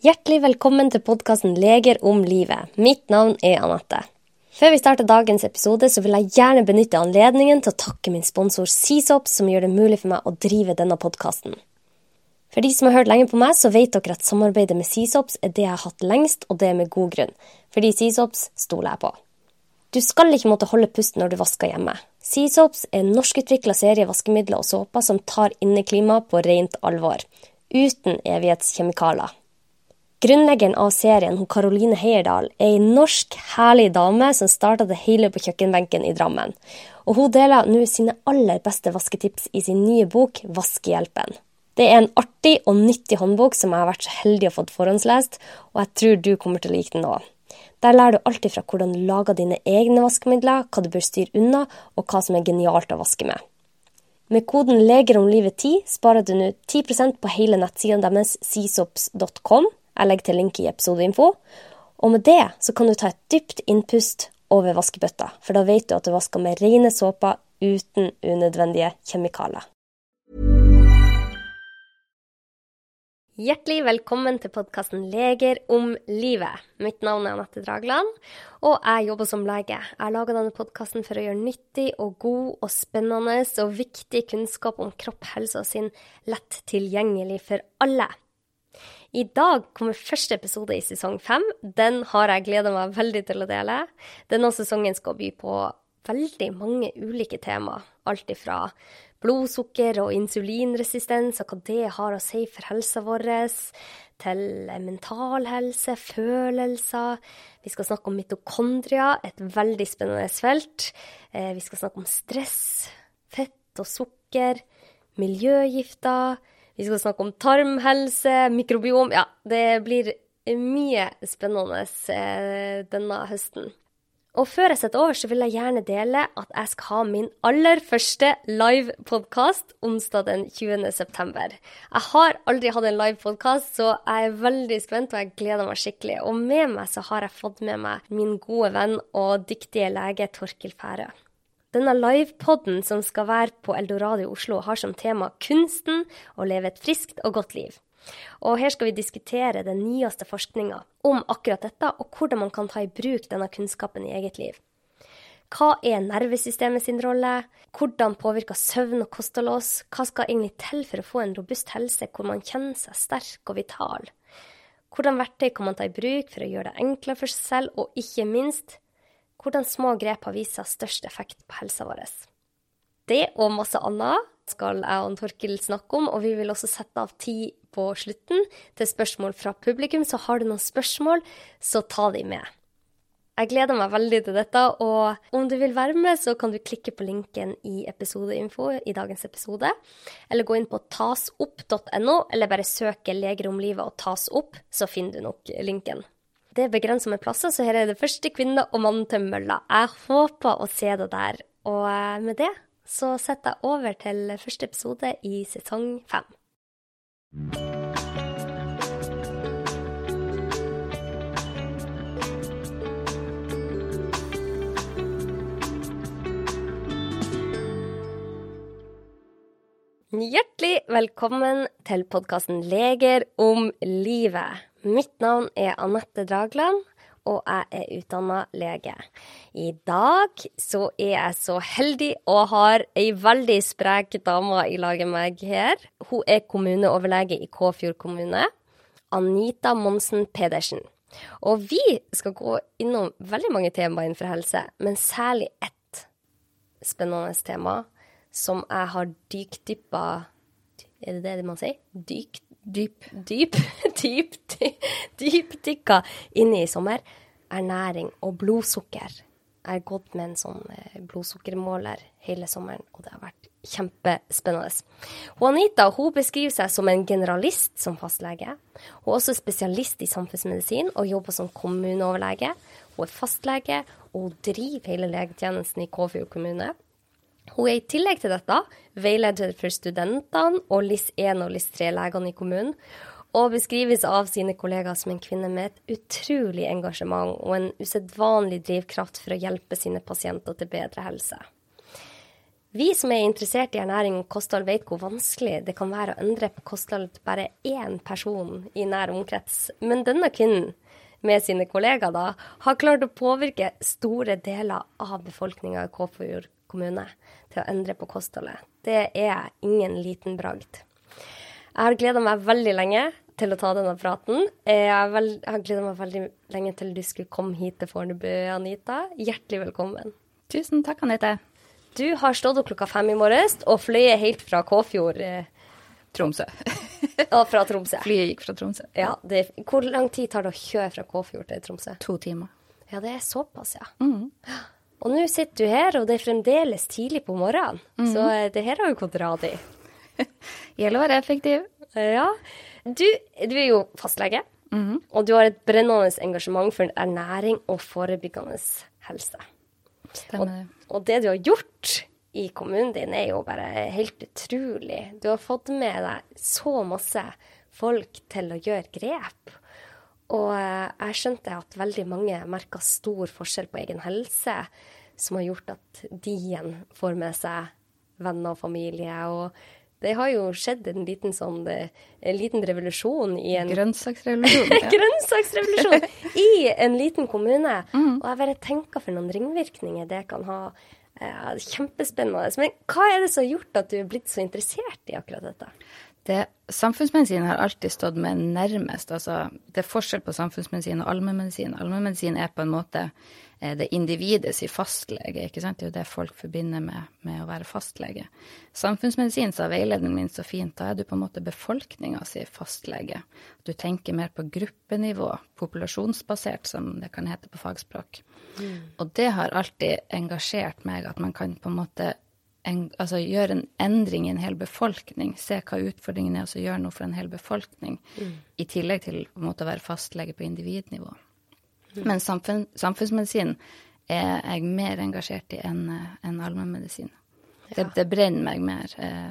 Hjertelig velkommen til podkasten Leger om livet. Mitt navn er Anette. Før vi starter dagens episode, så vil jeg gjerne benytte anledningen til å takke min sponsor Seasop, som gjør det mulig for meg å drive denne podkasten. For de som har hørt lenge på meg, så vet dere at samarbeidet med Seasops er det jeg har hatt lengst, og det er med god grunn. Fordi Seasops stoler jeg på. Du skal ikke måtte holde pusten når du vasker hjemme. Seasops er en norskutvikla serie vaskemidler og såper som tar inneklimaet på rent alvor. Uten evighetskjemikalier. Grunnleggeren av serien, hun Karoline Heierdal, er ei norsk, herlig dame som starta det hele på kjøkkenbenken i Drammen. Og hun deler nå sine aller beste vasketips i sin nye bok Vaskehjelpen. Det er en artig og nyttig håndbok som jeg har vært så heldig å få forhåndslest, og jeg tror du kommer til å like den òg. Der lærer du alltid fra hvordan du lager dine egne vaskemidler, hva du bør styre unna, og hva som er genialt å vaske med. Med koden 'Leger om livet 10' sparer du nå 10% på hele nettsiden deres seasops.com jeg legger til link i episodeinfo. Og med det så kan du ta et dypt innpust over vaskebøtta, for da vet du at du vasker med rene såper uten unødvendige kjemikalier. Hjertelig velkommen til podkasten Leger om livet. Mitt navn er Anette Dragland, og jeg jobber som lege. Jeg lager denne podkasten for å gjøre nyttig og god og spennende og viktig kunnskap om kropp, helse og sinn lett tilgjengelig for alle. I dag kommer første episode i sesong fem. Den har jeg gleda meg veldig til å dele. Denne sesongen skal by på veldig mange ulike tema. Alt ifra blodsukker og insulinresistens og hva det har å si for helsa vår, til mental helse, følelser. Vi skal snakke om mitokondria, et veldig spennende felt. Eh, vi skal snakke om stress, fett og sukker, miljøgifter vi skal snakke om tarmhelse, mikrobiom Ja, det blir mye spennende eh, denne høsten. Og før jeg setter over, så vil jeg gjerne dele at jeg skal ha min aller første live-podkast onsdag den 20. september. Jeg har aldri hatt en live-podkast, så jeg er veldig spent, og jeg gleder meg skikkelig. Og med meg så har jeg fått med meg min gode venn og dyktige lege Torkil Færø. Denne livepoden som skal være på Eldorado i Oslo, har som tema kunsten å leve et friskt og godt liv. Og her skal vi diskutere den nyeste forskninga om akkurat dette, og hvordan man kan ta i bruk denne kunnskapen i eget liv. Hva er nervesystemet sin rolle? Hvordan påvirker søvn og kosthold oss? Hva skal egentlig til for å få en robust helse hvor man kjenner seg sterk og vital? Hvordan verktøy kan man ta i bruk for å gjøre det enklere for seg selv, og ikke minst, hvordan små grep har vist seg størst effekt på helsa vår. Det og masse annet skal jeg og Torkil snakke om, og vi vil også sette av tid på slutten til spørsmål fra publikum. Så har du noen spørsmål, så ta de med. Jeg gleder meg veldig til dette, og om du vil være med, så kan du klikke på linken i episodeinfo i dagens episode, eller gå inn på tasopp.no, eller bare søke 'Leger om livet' og 'tas opp', så finner du nok linken. Det er begrensa med plasser, så her er det første kvinne og mann til mølla. Jeg håper å se det der. Og eh, med det så setter jeg over til første episode i sesong fem. Hjertelig velkommen til podkasten Leger om livet. Mitt navn er Anette Dragland, og jeg er utdanna lege. I dag så er jeg så heldig og har ei veldig sprek dame i lag med meg her. Hun er kommuneoverlege i Kåfjord kommune. Anita Monsen Pedersen. Og vi skal gå innom veldig mange temaer innenfor helse, men særlig ett spennende tema som jeg har dykdyppa Er det det man sier? Dykt dyp, dyp, dyp, dyp dykka inne i sommer, ernæring og blodsukker. Jeg har gått med en sånn eh, blodsukkermåler hele sommeren, og det har vært kjempespennende. Juanita hun beskriver seg som en generalist som fastlege. Hun er også spesialist i samfunnsmedisin og jobber som kommuneoverlege. Hun er fastlege, og driver hele legetjenesten i Kåfjord kommune. Hun er i tillegg til dette veileder for studentene og LIS1 og LIS3-legene i kommunen, og beskrives av sine kollegaer som en kvinne med et utrolig engasjement og en usedvanlig drivkraft for å hjelpe sine pasienter til bedre helse. Vi som er interessert i ernæring og kosthold, vet hvor vanskelig det kan være å endre på kostholdet til bare én person i nær omkrets. Men denne kvinnen, med sine kollegaer, da, har klart å påvirke store deler av befolkninga i kommune til å endre på kostholdet. Det er ingen liten bragd. Jeg har gleda meg veldig lenge til å ta denne praten. Jeg har, gleda meg veldig lenge til du skulle komme hit til Fornebu, Anita. Hjertelig velkommen. Tusen takk, Anette. Du har stått opp klokka fem i morges og fløyet helt fra Kåfjord. Eh, Tromsø. Ja, fra Tromsø. Flyet gikk fra Tromsø. Ja, det, hvor lang tid tar det å kjøre fra Kåfjord til Tromsø? To timer. Ja, det er såpass, ja. Og nå sitter du her, og det er fremdeles tidlig på morgenen. Så eh, det her har jo gått rad i. Gjelder å være effektiv. Ja. Du, du er jo fastlege, og du har et brennende engasjement for ernæring og forebyggende helse. Stemmer det. Og det du har gjort i kommunen din, er jo bare helt utrolig. Du har fått med deg så masse folk til å gjøre grep. Og eh, jeg skjønte at veldig mange merka stor forskjell på egen helse, som har gjort at de igjen får med seg venner og familie. Og det har jo skjedd en liten sånn eh, en liten revolusjon i en Grønnsaksrevolusjon. Ja. grønnsaksrevolusjon i en liten kommune. Og jeg bare tenker for noen ringvirkninger det kan ha. Ja, kjempespennende. Men hva er det som har gjort at du er blitt så interessert i akkurat dette? Det, samfunnsmedisin har alltid stått meg nærmest. Altså, det er forskjell på samfunnsmedisin og allmennmedisin. Allmennmedisin er på en måte eh, det individet sin fastlege. ikke sant? Det er jo det folk forbinder med, med å være fastlege. Samfunnsmedisin, sa veilederen min så fint, da er du på en måte befolkninga si fastlege. Du tenker mer på gruppenivå, populasjonsbasert, som det kan hete på fagspråk. Og det har alltid engasjert meg, at man kan på en måte en, altså gjøre en endring i en hel befolkning. Se hva utfordringen er, og så gjøre noe for en hel befolkning. I tillegg til på en måte å være fastlege på individnivå. Men samfunn, samfunnsmedisin er jeg mer engasjert i enn en enn allmennmedisin. Det, det brenner meg mer. Eh,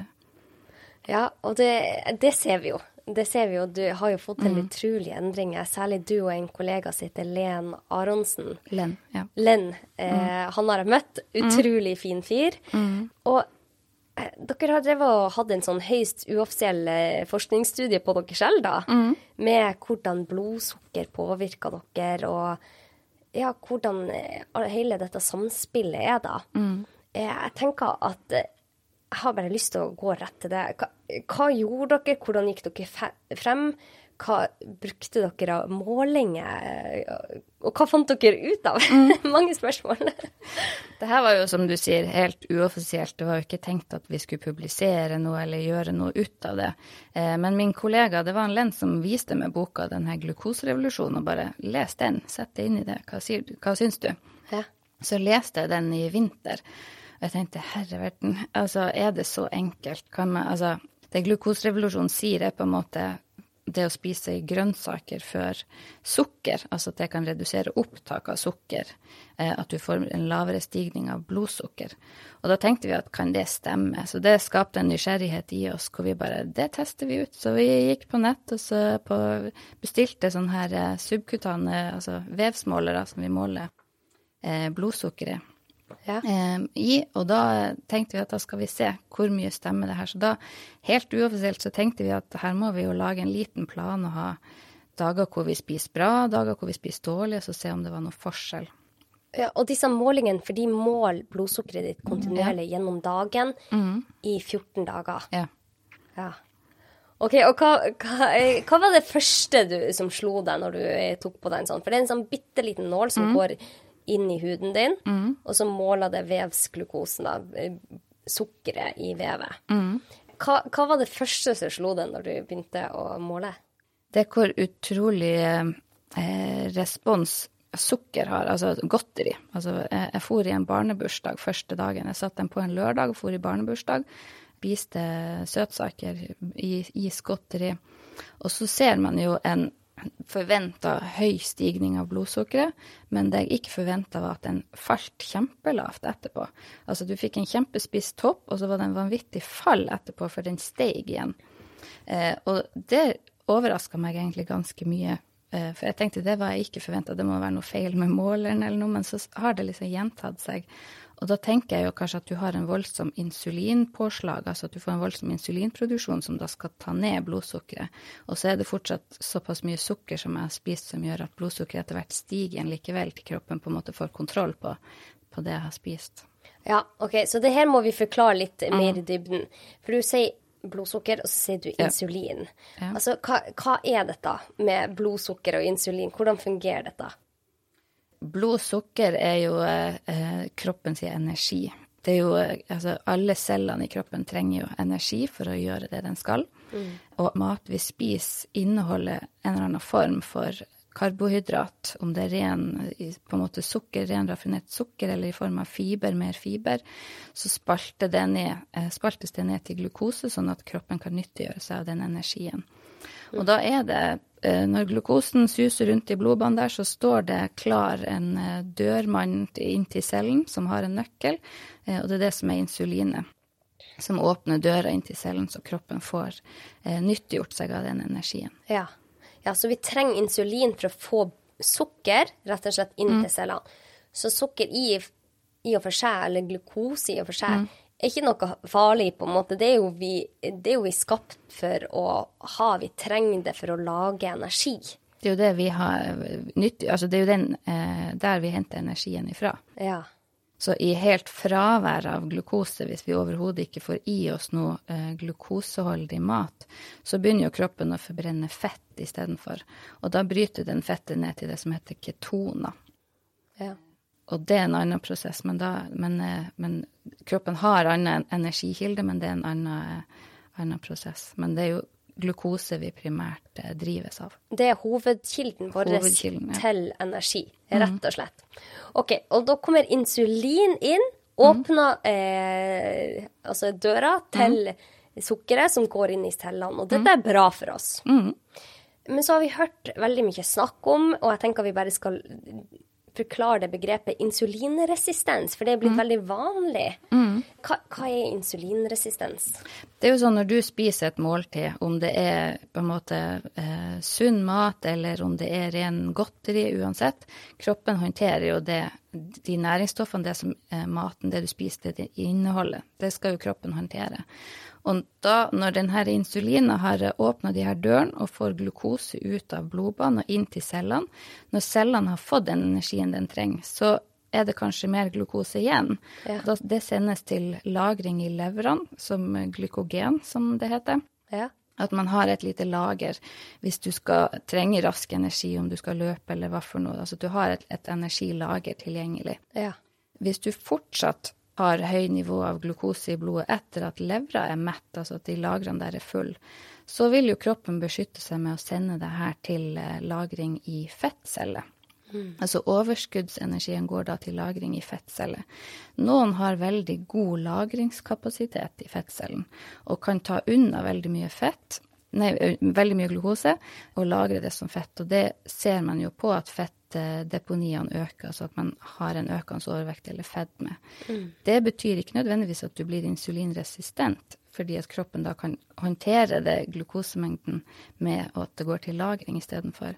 Ja, og det, det ser vi jo. Det ser vi jo. Du har jo fått til utrolige endringer. Særlig du og en kollega som heter Len Aronsen. Len. Ja. Len, eh, han har jeg møtt. Utrolig fin fyr. Og eh, dere har drevet og hatt en sånn høyst uoffisiell eh, forskningsstudie på dere selv, da. Med hvordan blodsukker påvirker dere, og ja, hvordan eh, hele dette samspillet er, da. Eh, Jeg tenker at jeg har bare lyst til å gå rett til det. Hva, hva gjorde dere? Hvordan gikk dere frem? Hva brukte dere av målinger? Og hva fant dere ut av? Mange spørsmål. Det her var jo, som du sier, helt uoffisielt. Det var jo ikke tenkt at vi skulle publisere noe eller gjøre noe ut av det. Eh, men min kollega, det var en Lenn som viste meg boka, den her glukoserevolusjonen, og bare les den, sett deg inn i det. Hva, sier? Hva syns du? Ja. Så leste jeg den i vinter. Og jeg tenkte, herre verden, altså, er det så enkelt? Kan man, altså, det glukoserevolusjonen sier, er på en måte det å spise grønnsaker før sukker, altså at det kan redusere opptak av sukker, eh, at du får en lavere stigning av blodsukker. Og da tenkte vi at kan det stemme? Så det skapte en nysgjerrighet i oss hvor vi bare, det tester vi ut. Så vi gikk på nett og så på, bestilte sånne her eh, subkutane, altså vevsmålere som vi måler eh, blodsukkeret Ja. eh, i, og da tenkte vi at da skal vi se hvor mye stemmer det her. Så da, helt uoffisielt, så tenkte vi at her må vi jo lage en liten plan og ha dager hvor vi spiser bra, dager hvor vi spiser dårlig, og så se om det var noe forskjell. Ja, og disse målingene, for de måler blodsukkeret ditt kontinuerlig gjennom dagen i 14 dager. Ja. Ja. Ok, og hva, hva, eh, hva var det første du, som slo deg når du eh, tok på den sånn? For det er en sånn bitte liten nål som går inn i huden din, og så måler det vevsglukosen, da, eh, sukkeret i vevet. Hva, hva var det første som slo deg når du begynte å måle? Det er hvor utrolig eh, respons sukker har, altså godteri. Altså, jeg, jeg for i en barnebursdag første dagen. Jeg satt den på en lørdag, og for i barnebursdag, spiste søtsaker, is, godteri. Og så ser man jo en forventa høy stigning av blodsukkeret, men det jeg ikke forventa, var at den falt kjempelavt etterpå. Altså, du fikk en kjempespiss topp, og så var det en vanvittig fall etterpå, for den steg igjen. Eh, og det overraska meg egentlig ganske mye. Eh, for jeg tenkte det var jeg ikke forventa, det må være noe feil med måleren eller noe, men så har det liksom gjentatt seg. Og da tenker jeg jo kanskje at du har en voldsom insulinpåslag, altså at du får en voldsom insulinproduksjon som da skal ta ned blodsukkeret. Og så er det fortsatt såpass mye sukker som jeg har spist som gjør at blodsukkeret etter hvert stiger igjen likevel til kroppen på en måte får kontroll på, på det jeg har spist. Ja, OK, så det her må vi forklare litt mer i dybden. For du sier blodsukker, og så sier du insulin. Ja. Altså, hva, hva er dette med blodsukker og insulin? Hvordan fungerer dette? Blodsukker er jo eh, kroppens energi. Det er jo, eh, altså, alle cellene i kroppen trenger jo energi for å gjøre det den skal. Og mat vi spiser, inneholder en eller annen form for karbohydrat, om det er ren på en måte sukker, ren raffinert sukker, eller i form av fiber, mer fiber, så spaltes det ned, eh, spaltes det ned til glukose, sånn at kroppen kan nyttiggjøre seg av den energien. Og da er det, eh, når glukosen suser rundt i blodbanen der, så står det klar en eh, dørmann inn til cellen som har en nøkkel, eh, og det er det som er insulinet. Som åpner døra inn til cellen, så kroppen får nyttiggjort seg av den energien. Ja. ja, så vi trenger insulin for å få sukker rett og slett inn til cellene. Så sukker i, i og for seg, eller glukose i og for seg, er ikke noe farlig, på en måte. Det er, jo vi, det er jo vi skapt for å ha. Vi trenger det for å lage energi. Det er jo det vi har nyttig, altså det er jo den, eh, der vi henter energien ifra. Ja. Så i helt fravær av glukose, hvis vi overhodet ikke får i oss noe eh, glukoseholdig mat, så begynner jo kroppen å forbrenne fett istedenfor. Og da bryter den fettet ned til det som heter ketoner. ja. Og det er en annen prosess, men, da, men, eh, men kroppen har annen energikilde, men det er en annen, eh, annen prosess. Men det er jo glukose vi primært eh, drives av. Det er hovedkilden vår Hovedkilden, ja. til energi, rett og slett. Ok, og da kommer insulin inn, åpner eh, altså døra til sukkeret som går inn i cellene, og dette er bra for oss. Men så har vi hørt veldig mye snakk om, og jeg tenker vi bare skal forklare det begrepet insulinresistens, for det er blitt veldig vanlig. Hva, hva er insulinresistens? Det er jo sånn når du spiser et måltid, om det er på en måte eh, sunn mat eller om det er ren godteri, uansett, kroppen håndterer jo det, de næringsstoffene det som eh, maten, det du spiser, det inneholder. Det skal jo kroppen håndtere. Og da, når denne insulinen har åpna de her dørene og får glukose ut av blodbanen og inn til cellene, når cellene har fått den energien den trenger, så er det kanskje mer glukose igjen. Ja. Det sendes til lagring i leverene som glykogen, som det heter. Ja. At man har et lite lager hvis du skal trenge rask energi, om du skal løpe eller hva for noe. Altså du har et, et energilager tilgjengelig. Ja. Hvis du fortsatt har høy nivå av glukose i blodet etter at levra er mett, altså at de lagrene der er full, så vil jo kroppen beskytte seg med å sende det her til eh, lagring i fettceller. Altså overskuddsenergien går da til lagring i fettceller. Noen har veldig god lagringskapasitet i fettcellen og kan ta unna veldig mye fett, nei, veldig mye glukose og lagre det som fett. Og det ser man jo på at fettdeponiene øker, altså at man har en økende overvekt eller fedme. Det betyr ikke nødvendigvis at du blir insulinresistent, fordi at kroppen da kan håndtere det glukosemengden med at det går til lagring istedenfor.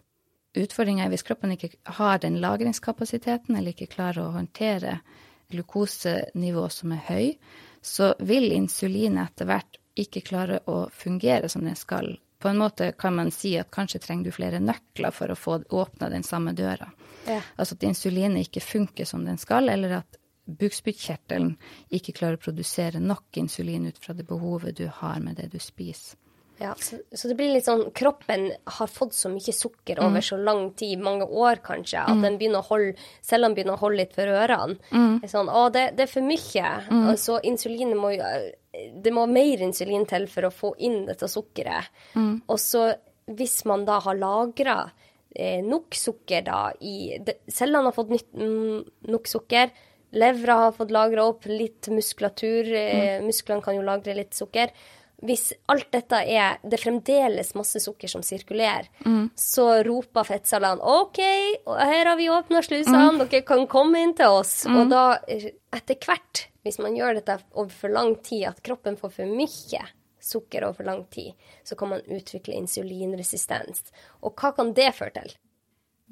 Utfordringa er hvis kroppen ikke har den lagringskapasiteten, eller ikke klarer å håndtere glukosenivå som er høy, så vil insulinet etter hvert ikke klare å fungere som det skal. På en måte kan man si at kanskje trenger du flere nøkler for å få åpna den samme døra. Ja. Altså at insulinet ikke funker som den skal, eller at bukspyttkjertelen ikke klarer å produsere nok insulin ut fra det behovet du har med det du spiser. Ja, så, så det blir litt sånn Kroppen har fått så mye sukker over så lang tid, mange år kanskje, at den begynner å holde, cellene begynner å holde litt for ørene. Det er sånn, å, det, det er for mye. Og så insulinet må jo Det må mer insulin til for å få inn dette sukkeret. Og så hvis man da har lagra eh, nok sukker da i de, Cellene har fått nytt, mm, nok sukker. Levra har fått lagra opp litt muskulatur. Eh, musklene kan jo lagre litt sukker hvis alt dette er Det er fremdeles masse sukker som sirkulerer, så roper fettsalene OK, her har vi åpna slusene, dere kan komme inn til oss. Og da, eh, etter hvert, hvis man gjør dette over for lang tid, at kroppen får for mye sukker over for lang tid, så kan man utvikle insulinresistens. Og hva kan det føre til?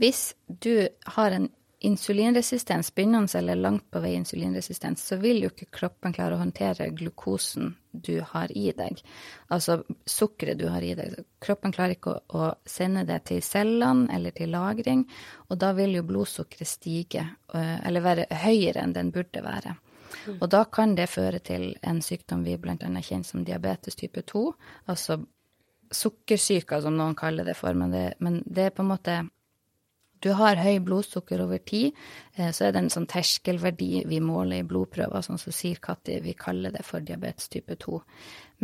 Hvis du har en insulinresistens, begynnende eller langt på vei insulinresistens, så vil jo ikke kroppen klare å håndtere glukosen du har i deg, altså sukkeret du har i deg. Kroppen klarer ikke å, å sende det til cellene eller til lagring, og da vil jo blodsukkeret stige, eh, eller være høyere enn den burde være. Og da kan det føre til en sykdom vi bl.a. kjenner som diabetes type 2, altså sukkersyke, som noen kaller det for, men det, men det er på en måte du har høy blodsukker over tid, eh, så er det en sånn terskelverdi vi måler i blodprøver, sånn som sier Katti, vi kaller det for diabetes type 2.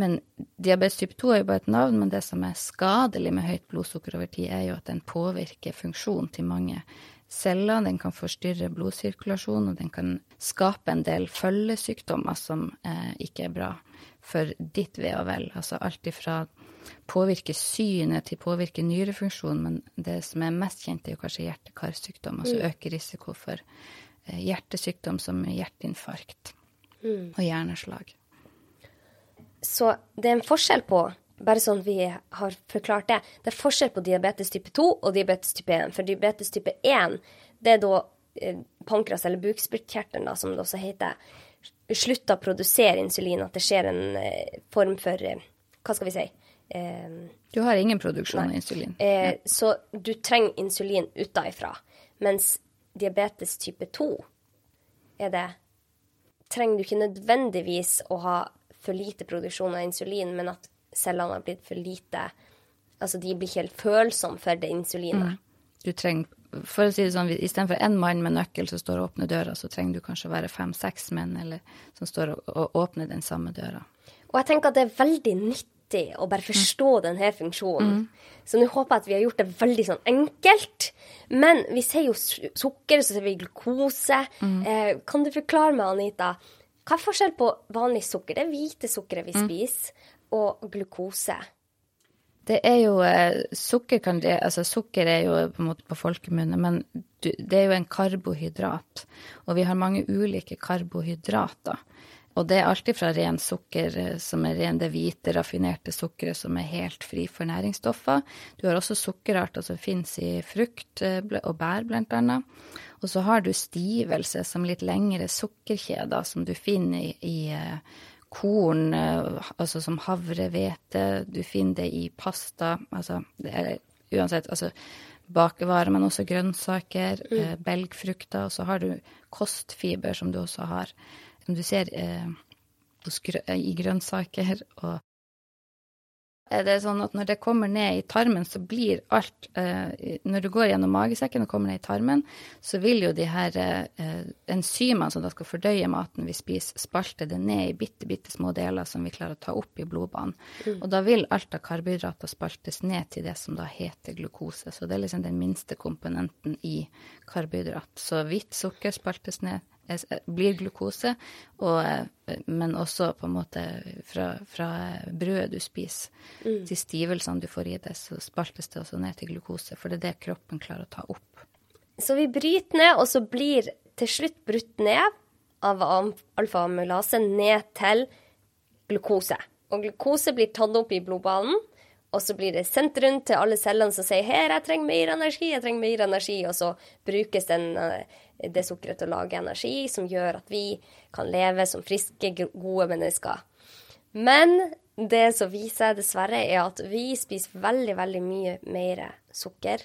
Men diabetes type 2 er jo bare et navn, men det som er skadelig med høyt blodsukker over tid, er jo at den påvirker funksjonen til mange celler. Den kan forstyrre blodsirkulasjonen, og den kan skape en del følgesykdommer som eh, ikke er bra for ditt ve og vel. Altså alt ifra påvirke synet til påvirke nyrefunksjon, men det som er mest kjent, er jo kanskje hjerte-karsykdom, altså mm. øker risiko for eh, hjertesykdom som hjerteinfarkt mm. og hjerneslag. Så det er en forskjell på, bare sånn vi har forklart det, det er forskjell på diabetes type 2 og diabetes type 1. For diabetes type 1, det er da eh, pankras, eller bukspyttkjertelen, som det også heter, slutter å produsere insulin, at det skjer en eh, form for Hva skal vi si? Eh, du har ingen produksjon av insulin? Eh, så du trenger insulin utenfra. Mens diabetes type 2 er det Trenger du ikke nødvendigvis å ha for lite produksjon av insulin, men at cellene har blitt for lite Altså, de blir ikke helt følsomme for det insulinet. Mm. Du trenger for å si det sånn, Istedenfor én mann med nøkkel som står og åpner døra, så trenger du kanskje å være fem-seks menn eller, som står og, og, åpner den samme døra. Og jeg tenker at det er veldig nyttig å bare forstå mm. denne funksjonen. Mm. Så nå håper jeg at vi har gjort det veldig sånn enkelt. Men vi ser jo sukker, så ser vi glukose. Mm. Eh, kan du forklare meg, Anita, hva er forskjell på vanlig sukker, det hvite sukkeret vi mm. spiser, og glukose? Det er jo eh, Sukker kan det Altså, sukker er jo på en måte på folkemunne, men det er jo en karbohydrat. Og vi har mange ulike karbohydrater. Og det er alltid fra ren sukker, eh, som er ren det hvite, raffinerte sukkeret som er helt fri for næringsstoffer. Du har også sukkerarter som finnes i frukt eh, og bær, blant annet. Og så har du stivelse som litt lengre sukkerkjeder som du finner i, i korn, eh, altså som havre, hvete. Du finner det i pasta. Altså, det er uansett altså bakevarer, men også grønnsaker, mm. belgfrukter. Og så har du kostfiber, som du også har, som du ser eh, i grønnsaker og er det sånn at når det kommer ned i tarmen, så blir alt eh, Når du går gjennom magesekken og kommer ned i tarmen, så vil jo de her eh, enzymene som da skal fordøye maten vi spiser, spalte det ned i bitte, bitte små deler som vi klarer å ta opp i blodbanen. Mm. Og da vil alt av karbohydrater spaltes ned til det som da heter glukose. Så det er liksom den minste komponenten i karbohydrat. Så hvitt sukker spaltes ned blir glukose, og, eh, men også på en måte fra, fra brødet du spiser mm. til stivelsene du får i deg, så spaltes det også ned til glukose, for det er det kroppen klarer å ta opp. Så vi bryter ned, og så blir til slutt brutt ned av alfa-amylase ned til glukose. Og glukose blir tatt opp i blodbanen, og så blir det sendt rundt til alle cellene som sier 'her, jeg trenger mer energi', jeg trenger mer energi, og så brukes den, eh, det sukkeret til å lage energi som gjør at vi kan leve som friske, gode mennesker. Men det som viser seg dessverre, er at vi spiser veldig, veldig mye mer sukker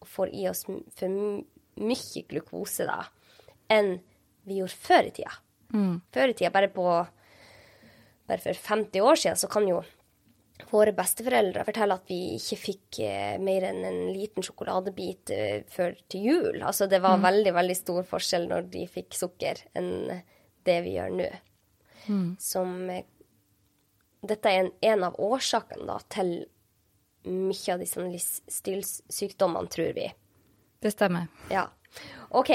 og får i oss for mye glukose da, enn vi gjorde før i tida. Mm. Før i tida, bare på bare for 50 år siden, så kan jo Våre besteforeldre forteller at vi ikke fikk eh, mer enn en liten sjokoladebit eh, før til jul. Altså det var mm. veldig, veldig stor forskjell når de fikk sukker, enn det vi gjør nå. Mm. Som eh, Dette er en, en av årsakene til mye av disse livsstilssykdommene, tror vi. Det stemmer. Ja. OK.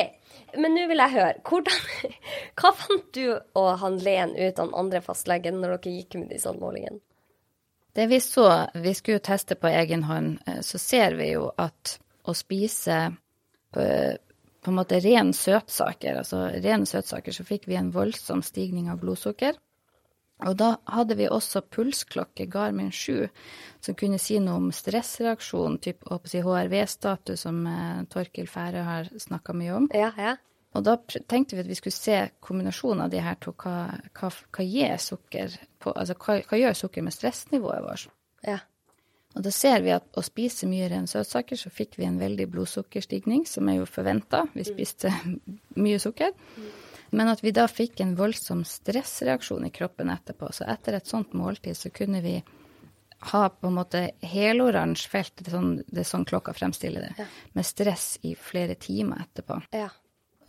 Men nå vil jeg høre. Hvordan, hva fant du og han Len ut av den andre fastlegen når dere gikk med disse målingene? Det vi så, vi skulle teste på egen hånd, eh, så ser vi jo at å spise på, på en måte ren søtsaker, altså rene søtsaker, så fikk vi en voldsom stigning av blodsukker. Og da hadde vi også pulsklokke, Garmin 7, som kunne si noe om stressreaksjon, typ HRV-status, som eh, Torkil Færø har snakka mye om. Ja, ja. Og da tenkte vi at vi skulle se kombinasjonen av de her to. Hva, hva, hva gir sukker på, altså hva, hva, gjør sukker med stressnivået vårt? Ja. Og da ser vi at å spise mye ren søtsaker, så fikk vi en veldig blodsukkerstigning, som er jo forventa. Vi spiste mye sukker. Men at vi da fikk en voldsom stressreaksjon i kroppen etterpå. Så etter et sånt måltid så kunne vi ha på en måte heloransje felt, det er, sånn, det er sånn klokka fremstiller det, ja. med stress i flere timer etterpå. Ja.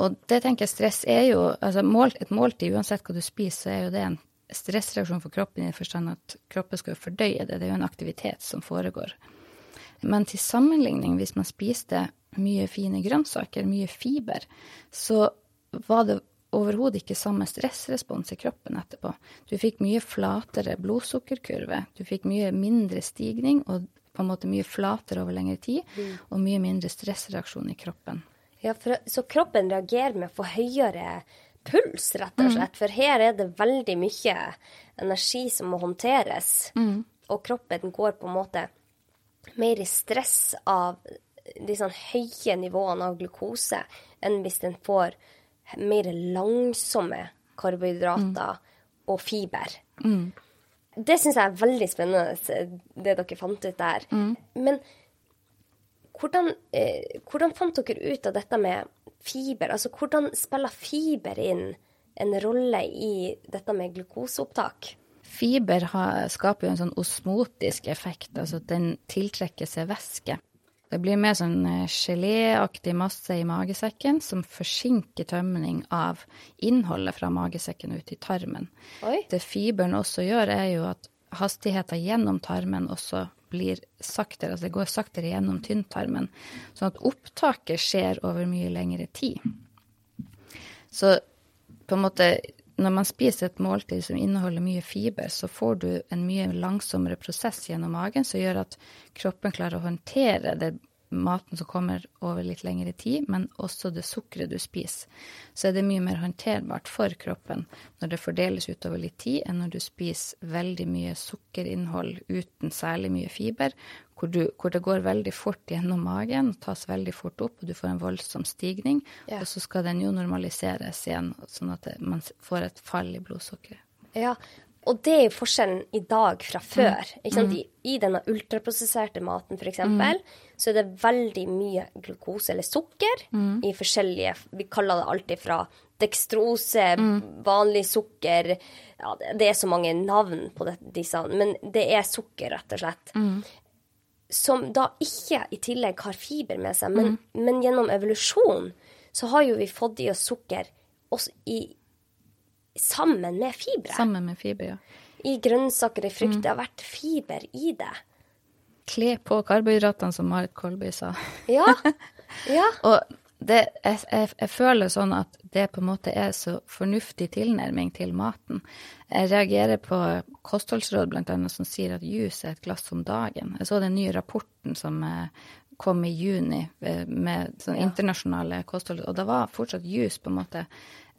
Og det tenker jeg stress er jo altså mål, Et måltid, uansett hva du spiser, så er jo det en stressreaksjon for kroppen i den forstand at kroppen skal jo fordøye det. Det er jo en aktivitet som foregår. Men til sammenligning, hvis man spiste mye fine grønnsaker, mye fiber, så var det overhodet ikke samme stressrespons i kroppen etterpå. Du fikk mye flatere blodsukkerkurve, du fikk mye mindre stigning og på en måte mye flatere over lengre tid, mm. og mye mindre stressreaksjon i kroppen. Ja, for, Så kroppen reagerer med å få høyere puls, rett og mm. slett. Mm. For her er det veldig mye energi som må håndteres. Mm. Og kroppen går på en måte mer i stress av de sånn høye nivåene av glukose enn hvis den får mer langsomme karbohydrater mm. og fiber. Mm. Det syns jeg er veldig spennende, det dere fant ut der. Mm. Men hvordan, eh, hvordan, fant dere ut av dette med fiber? Altså hvordan spiller fiber inn en rolle i dette med glukoseopptak? Fiber har, skaper jo en sånn osmotisk effekt, altså at den tiltrekker seg væske. Det blir mer sånn eh, geléaktig masse i magesekken som forsinker tømning av innholdet fra magesekken ut i tarmen. Oi. Det fiberen også gjør, er jo at hastigheten gjennom tarmen også blir saktere. Altså det går saktere gjennom tynntarmen. Sånn at opptaket skjer over mye lengre tid. Så på en måte når man spiser et måltid som inneholder mye fiber, så får du en mye langsommere prosess gjennom magen som gjør at kroppen klarer å håndtere det maten som kommer over litt lengre tid, men også det sukkeret du spiser. Så er det mye mer håndterbart for kroppen når det fordeles utover litt tid, enn når du spiser veldig mye sukkerinnhold uten særlig mye fiber, hvor, du, hvor, det går veldig fort gjennom magen, tas veldig fort opp, og du får en voldsom stigning. Ja. Og så skal den jo normaliseres igjen, sånn at man får et fall i blodsukkeret. Ja, og det er forskjellen i dag fra før. Mm. I, I, denne ultraprosesserte maten f.eks. Mm. så er det veldig mye glukose eller sukker mm. i forskjellige Vi kaller det alltid fra dekstrose, mm. vanlig sukker ja, Det er så mange navn på det, disse, men det er sukker, rett og slett. Mm. Som da ikke i tillegg har fiber med seg, men, mm. men gjennom evolusjon så har jo vi fått i oss sukker også i sammen med fibre. Sammen med fiber, ja. I grønnsaker, i frukt. Mm. Det har vært fiber i det. Kle på karbohydratene, som Marit Kolby sa. Ja. ja. og det, jeg, jeg, jeg, føler sånn at det på en måte er så fornuftig tilnærming til maten. Jeg reagerer på kostholdsråd annet som sier at juice er et glass om dagen. Jeg så den nye rapporten som eh, kom i juni eh, med sånn internasjonale kosthold, og da var fortsatt juice på en måte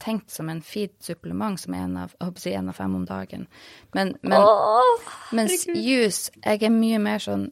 tenkt som en feed-supplement som er en av, si, en av fem om dagen. Men, men Åh, mens juice Jeg er mye mer sånn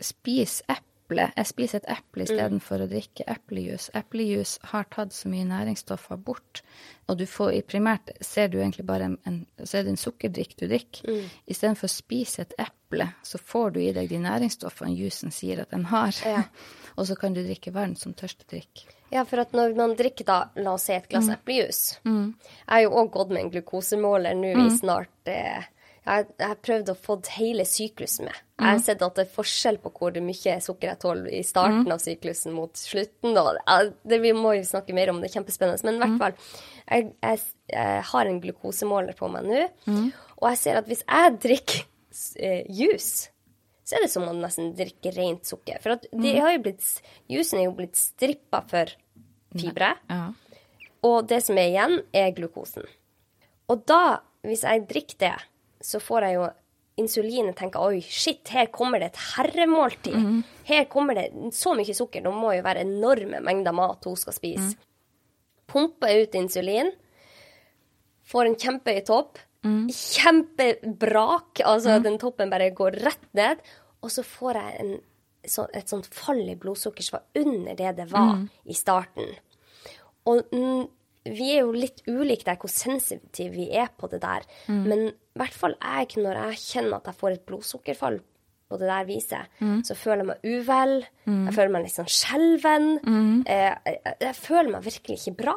spis eple. Jeg spiser et eple istedenfor mm. å drikke eplejus. Eplejus har tatt så mye næringsstoffer bort, og du får i primært ser du egentlig bare en, en Så er det en sukkerdrikk du drikker. Mm. Istedenfor å spise et eple, så får du i deg de næringsstoffene jusen sier at den har. Ja. og så kan du drikke vann som tørstedrikk. Ja, for at når man drikker da, la oss si et glass mm. eplejus mm. Jeg har jo òg gått med en glukosemåler nå i mm. snart eh, jeg, har prøvd å få hele syklusen med. Jeg har mm. sett at det er forskjell på hvor mye sukker jeg tåler i starten mm. av syklusen mot slutten. Og, det, vi må jo snakke mer om det, er kjempespennende. Men i hvert fall, jeg, jeg, jeg har en glukosemåler på meg nå, og jeg ser at hvis jeg drikker eh, juice så er det som om man nesten drikker rent sukker. For at de mm. har jo blitt, jusen er jo blitt strippa for fibre. Ja. Og det som er igjen, er glukosen. Og da, hvis jeg drikker det, så får jeg jo insulinet tenker oi, shit, her kommer det et herremåltid. Mm. Her kommer det så mye sukker. Det må jo være enorme mengder mat hun skal spise. Mm. Pumper ut insulin. Får en kjempehøy topp. kjempebrak. Altså den toppen bare går rett ned. Og så får jeg en, så, et sånt fall i blodsukker som var under det det var i starten. Og mm, vi er jo litt ulike der hvor sensitive vi er på det der. Men i hvert fall jeg, når jeg kjenner at jeg får et blodsukkerfall på det der viset, så føler jeg meg uvel. Jeg føler meg litt sånn skjelven. Eh, jeg, jeg føler meg virkelig ikke bra.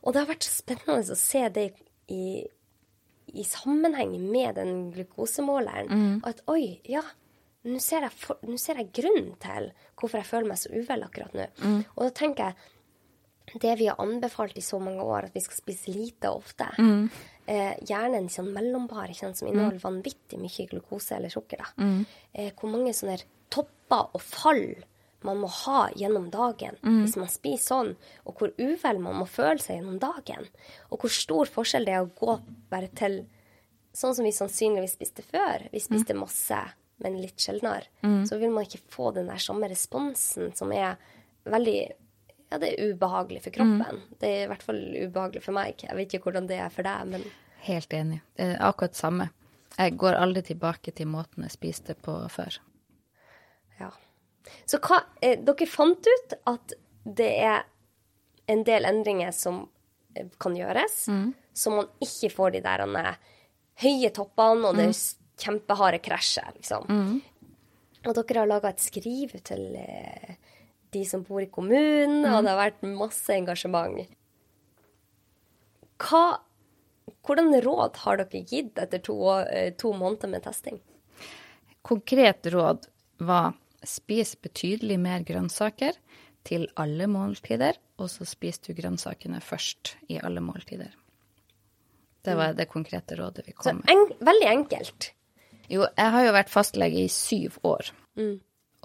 Og det har vært så spennende å se det i, i sammenheng med den glukosemåleren. Og at oi, ja, nå ser, jeg ser jeg grunnen til hvorfor jeg føler meg så uvel akkurat nå. Og da tenker jeg det vi har anbefalt i så mange år, at vi skal spise lite og ofte. Eh, gjerne en sånn kjent som inneholder vanvittig mye glukose eller sukker. Da. Eh, hvor mange sånne topper og fall man må ha gjennom dagen hvis man spiser sånn, og hvor uvel man må føle seg gjennom dagen. Og hvor stor forskjell det er å gå bare til sånn som vi sannsynligvis spiste før. Vi spiste masse, men litt sjeldnere. Så vil man ikke få den der samme responsen som er veldig ja, det er ubehagelig for kroppen. Det er i hvert fall ubehagelig for meg. Jeg vet ikke hvordan det er for deg, men Helt enig. Det er akkurat samme. Jeg går aldri tilbake til måten jeg spiste på før. ja. Så hva eh, Dere fant ut at det er en del endringer som eh, kan gjøres, så man ikke får de der eh, høye toppene og det kjempeharde krasjet, liksom. Og dere har laga et skriv til eh, de som bor i kommunen, og det har vært masse engasjement. Hva, hvordan råd har dere gitt etter to, eh, to måneder med testing? Konkret råd var spis betydelig mer grønnsaker til alle måltider, og så spis du grønnsakene først i alle måltider. Det var det konkrete rådet vi Så kom med. en, veldig enkelt. Jo, jeg har jo vært fastlege i syv år.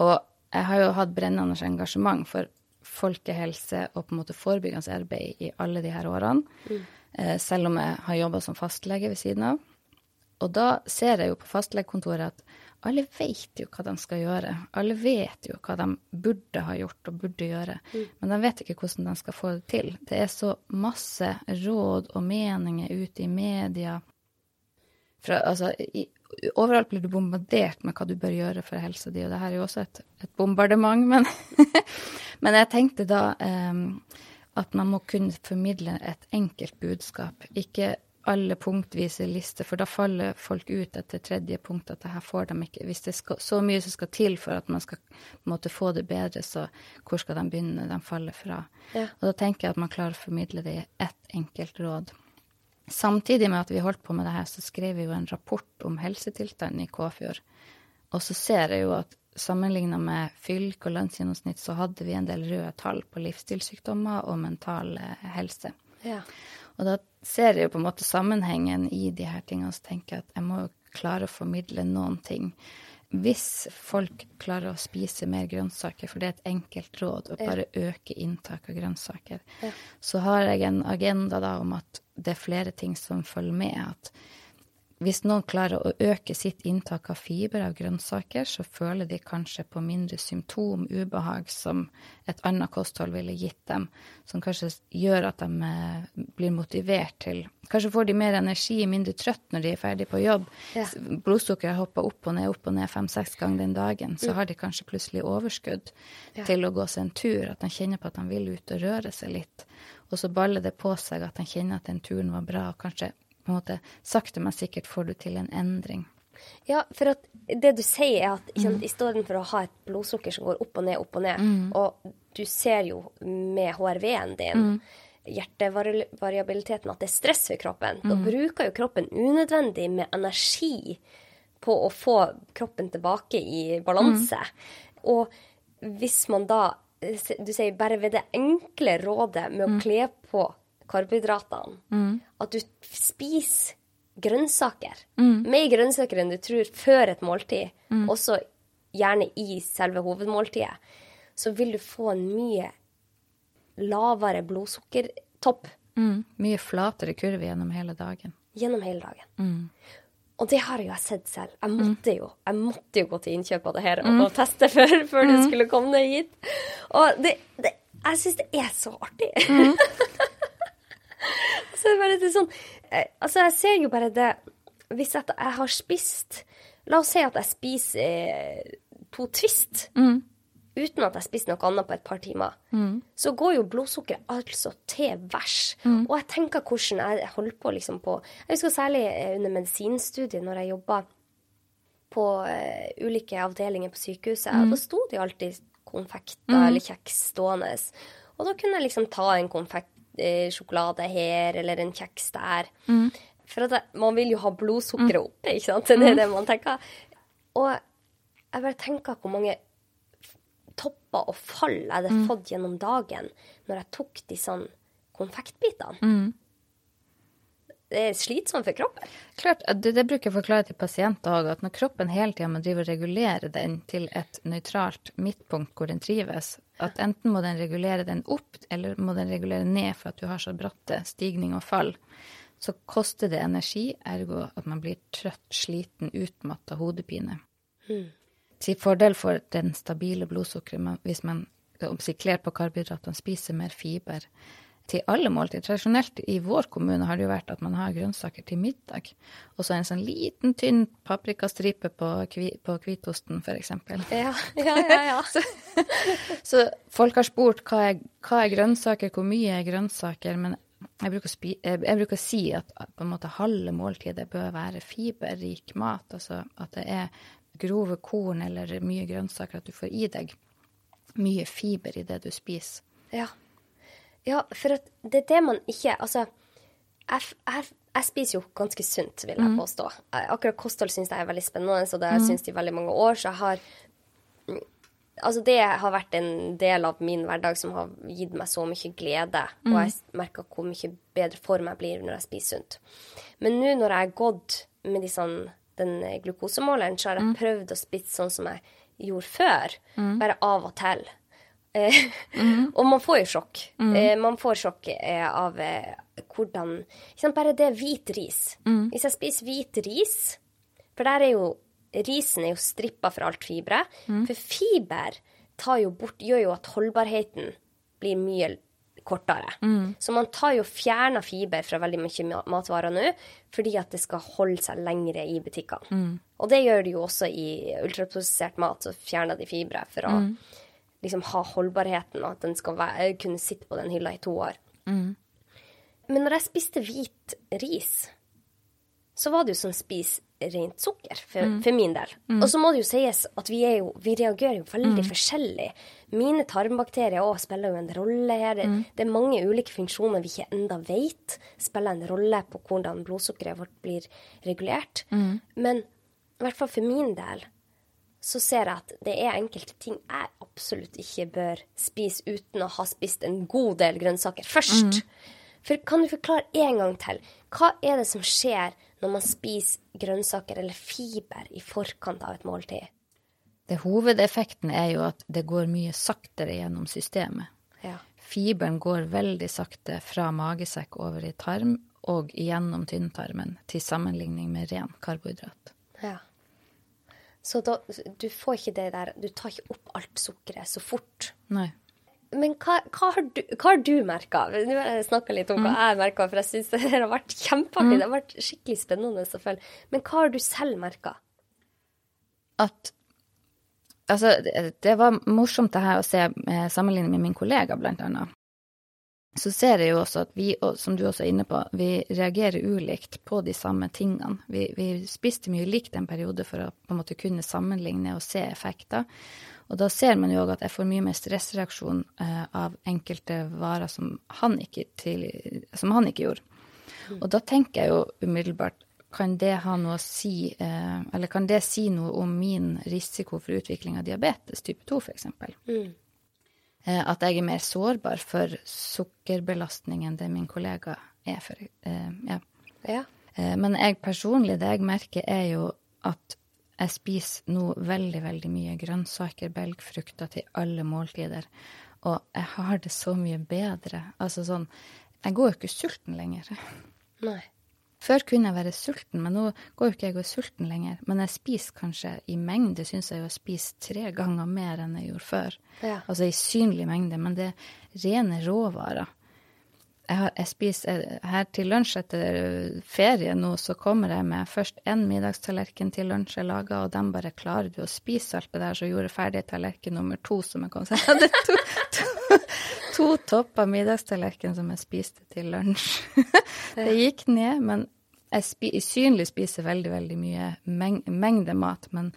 Og jeg har jo hatt brennende engasjement for folkehelse og på en måte forebyggende arbeid i alle de her årene. Eh, selv om jeg har jobba som fastlege ved siden av. Og da ser jeg jo på fastlegekontoret at alle vet jo hva de skal gjøre. Alle vet jo hva de burde ha gjort og burde gjøre. Men de vet ikke hvordan de skal få det til. Det er så masse råd og meninger ute i media fra, altså, i, overalt blir du bombardert med hva du bør gjøre for helsa di, og det her er jo også et, et bombardement, men, men jeg tenkte da um, at man må kunne formidle et enkelt budskap, ikke alle punktvise lister, for da faller folk ut etter tredje punkt at det her får de ikke. Hvis det er så mye som skal til for at man skal måte, få det bedre, så hvor skal de begynne? De faller fra. Ja. Og da tenker jeg at man klarer å formidle det i ett enkelt råd. Samtidig med at vi holdt på med det her, så skrev vi jo en rapport om helsetilstanden i Kåfjord. Og så ser jeg jo at sammenligna med fylke og landsgjennomsnitt, så hadde vi en del røde tall på livsstilssykdommer og mental eh, helse. Ja. Og da ser jeg jo på en måte sammenhengen i de her tingene, og så tenker jeg at jeg må jo klare å formidle noen ting. Hvis folk klarer å spise mer grønnsaker, for det er et enkelt råd å bare øke inntak av grønnsaker, så har jeg en agenda da om at det er flere ting som følger med. At hvis noen klarer å øke sitt inntak av fiber av grønnsaker, så føler de kanskje på mindre symptom, ubehag, som et annet kosthold ville gitt dem, som kanskje gjør at de eh, blir motivert til Kanskje får de mer energi, mindre trøtt når de er ferdig på jobb. Ja. Blodsukkeret hopper opp og ned, opp og ned fem-seks ganger den dagen. Så har de kanskje plutselig overskudd Ja. til å gå seg en tur, at de kjenner på at de vil ut og røre seg litt. Og så baller det på seg at de kjenner at den turen var bra, og kanskje på en måte sakte, men sikkert får du til en endring. Ja, for at det du sier er at sant, i stedet for å ha et blodsukker som går opp og ned, opp og ned, og du ser jo med HRV-en din, hjertevariabiliteten, at det er stress for kroppen, da bruker jo kroppen unødvendig med energi på å få kroppen tilbake i balanse. Og hvis man da, du sier bare ved det enkle rådet med å kle på karbohydratene, at du spiser grønnsaker. Mer grønnsaker enn du tror før et måltid, også gjerne i selve hovedmåltidet, så vil du få en mye lavere blodsukkertopp. Mye flatere kurve gjennom hele dagen. gjennom hele dagen. Og det har jo jeg sett selv. Jeg måtte jo, jeg måtte jo gå til innkjøp av det her og, teste før, før det skulle komme ned hit. Og det, det, jeg syns det er så artig. så det er bare det sånn eh, Altså, jeg ser jo bare det hvis at jeg har spist La oss si at jeg spiser eh, to Twist Mm. uten at jeg spiser noe annet på et par timer. Så går jo blodsukkeret altså til værs. Og jeg tenker hvordan jeg holder på liksom på Jeg husker særlig eh, under medisinstudiet, når jeg jobba på ulike avdelinger på sykehuset. og Da sto det jo alltid konfekter eller kjeks stående. Og da kunne jeg liksom ta en konfekt, sjokolade her, eller en kjeks der. For at jeg, man vil jo ha blodsukkeret oppe, ikke sant? Det er det man tenker. Og jeg bare tenker hvor mange topper og fall jeg hadde fått gjennom dagen når jeg tok disse sånn konfektbitene. Det er slitsomt for kroppen. Klart, det, det bruker jeg å forklare til pasienter òg, at når kroppen hele tida må drive og regulere den til et nøytralt midtpunkt hvor den trives, at enten må den regulere den opp, eller må den regulere ned for at du har så bratte stigning og fall, så koster det energi, ergo at man blir trøtt, sliten, utmatta, hodepine. Til fordel for den stabile blodsukkeret hvis man om sikler på karbohydratene, spiser mer fiber til alle måltider. Tradisjonelt i vår kommune har det jo vært at man har grønnsaker til middag, og så en sånn liten, tynn paprikastripe på, kvi, på hvitosten, f.eks. Ja, ja, ja. ja. Så folk har spurt hva er, hva er grønnsaker, hvor mye er grønnsaker, men jeg bruker, spi, jeg bruker si at på en måte halve måltidet bør være fiberrik mat, altså at det er grove korn eller mye grønnsaker, at du får i deg mye fiber i det du spiser. Ja. Ja, for det er det man ikke Altså, jeg, jeg, jeg spiser jo ganske sunt, vil jeg påstå. Jeg- Akkurat kosthold syns jeg er veldig spennende, og det har jeg syntes i veldig mange år. Så jeg har mm, Altså, det har vært en del av min hverdag som har gitt meg så mye glede. Og jeg merker hvor mye bedre form jeg blir når jeg spiser sunt. Men nå når jeg har gått med de sånn, den glukosemåleren, så har jeg prøvd å spise sånn som jeg gjorde før. Bare av og til. Eh, og man får jo sjokk. Mm. man får sjokk eh, av hvordan Bare det er hvit ris. Hvis jeg spiser hvit ris For der er jo Risen er jo strippa for alt fibre. For fiber bort, gjør jo at holdbarheten blir mye kortere. Så man tar jo fjerna fiber fra veldig mye matvarer nå, fordi at det skal holde seg lengre i butikkene. Og det gjør de jo også i ultraprosessert mat, så fjerner de fibre for å liksom ha holdbarheten, og at den skal være, kunne sitte på den hylla i to år. Men når jeg spiste hvit ris, så var det jo som å spise rent sukker, for, for min del. Og så må det jo sies at vi, jo, vi reagerer jo veldig forskjellig. Mine tarmbakterier også spiller jo en rolle her. Det, det er mange ulike funksjoner vi ikke enda vet spiller en rolle på hvordan blodsukkeret vårt blir regulert. Men i hvert fall for min del så ser jeg at det er enkelte ting jeg absolutt ikke bør spise uten å ha spist en god del grønnsaker først. For kan du forklare en gang til, hva er det som skjer når man spiser grønnsaker eller fiber i forkant av et måltid? Det hovedeffekten er jo at det går mye saktere gjennom systemet. Ja. Fiberen går veldig sakte fra magesekk over i tarm og gjennom tynntarmen, til sammenligning med ren karbohydrat. ja. Så da, du får ikke det der Du tar ikke opp alt sukkeret så fort. Nei. Men hva, hva har du, hva har du merka? Nå har jeg snakka litt om hva jeg merka, for jeg syns det har vært kjempeartig. Det har vært skikkelig spennende å følge. Men hva har du selv merka? At Altså, det, var morsomt det her å se sammenligne sammenlignet med min kollega, blant annet. Så ser jeg jo også at vi, som du også er inne på, vi reagerer ulikt på de samme tingene. Vi, vi spiste mye likt en periode for å på en måte kunne sammenligne og se effekter. Og da ser man jo òg at jeg får mye mer stressreaksjon eh, av enkelte varer som han til, som han ikke gjorde. Og da tenker jeg jo umiddelbart kan det ha noe å si, eh, eller kan det si noe om min risiko for utvikling av diabetes type 2, f.eks.? Eh, at jeg er mer sårbar for sukkerbelastning enn det min kollega er for. Eh, ja. Ja. Eh, men jeg personlig, det jeg merker, er jo at jeg spiser nå veldig, veldig mye grønnsaker, belgfrukter til alle måltider. Og jeg har det så mye bedre. Altså sånn Jeg går jo ikke sulten lenger. Nei. Før kunne jeg være sulten, men nå går jo ikke jeg og er sulten lenger. Men jeg spiser kanskje i mengde, syns jeg jeg spiser tre ganger mer enn jeg gjorde før. Ja. Altså i synlig mengde, men det er rene råvarer. jeg, har, jeg spiser her til lunsj etter ferie nå, så kommer jeg med først én middagstallerken til lunsj jeg laga, og dem bare klarer du å spise alt det der, så gjorde jeg ferdig tallerken nummer to som jeg kom til. Jeg hadde to, to, to topper middagstallerken som jeg spiste til lunsj. det gikk ned, men jeg spi, synlig spiser veldig, veldig mye meng, mengde mat, men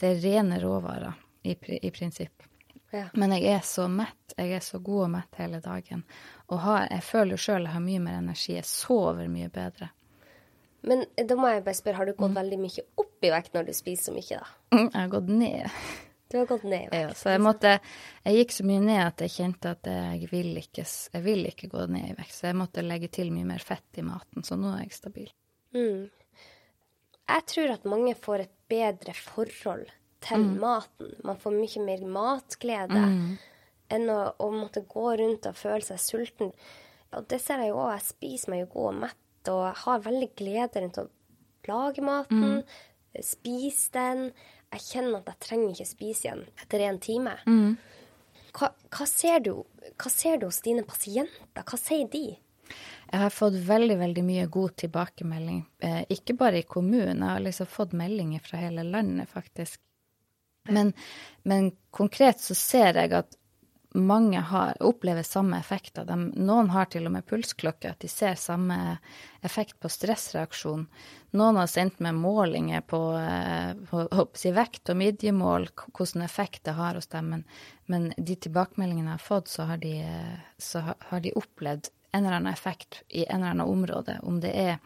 det er rene råvarer i, i prinsipp. Ja. Men jeg er så mett. Jeg er så god og mett hele dagen. Og har, jeg føler sjøl jeg har mye mer energi. Jeg sover mye bedre. Men da må jeg bare spørre, har du gått mm. veldig mye opp i vekt når du spiser så mye, da? Mm, jeg har gått ned. Du har gått ned i vekt? Ja, så jeg måtte Jeg gikk så mye ned at jeg kjente at jeg vil ikke, jeg vil ikke gå ned i vekt. Så jeg måtte legge til mye mer fett i maten. Så nå er jeg stabil. Mm. Jeg tror at mange får et bedre forhold til mm. maten. Man får mye mer matglede mm. enn å, å, måtte gå rundt og føle seg sulten. Og det ser jeg jo òg. Jeg spiser meg jo god og mett og har veldig glede rundt å lage maten, mm. spise den. Jeg kjenner at jeg trenger ikke spise igjen etter en time. Mm. Hva, hva, ser du, hva ser du hos dine pasienter? Hva sier de? Jeg har fått veldig veldig mye god tilbakemelding. Eh, ikke bare i kommunen, jeg har liksom fått meldinger fra hele landet, faktisk. Men, men, konkret så ser jeg at mange har, opplever samme effekter. De, noen har til og med pulsklokke, at de ser samme effekt på stressreaksjon. Noen har sendt meg målinger på, eh, på, på vekt og midjemål, hvilken effekt det har hos dem. Men, men, de tilbakemeldingene jeg har fått, så har de, så har de opplevd en eller annen effekt i en eller annen område. Om det er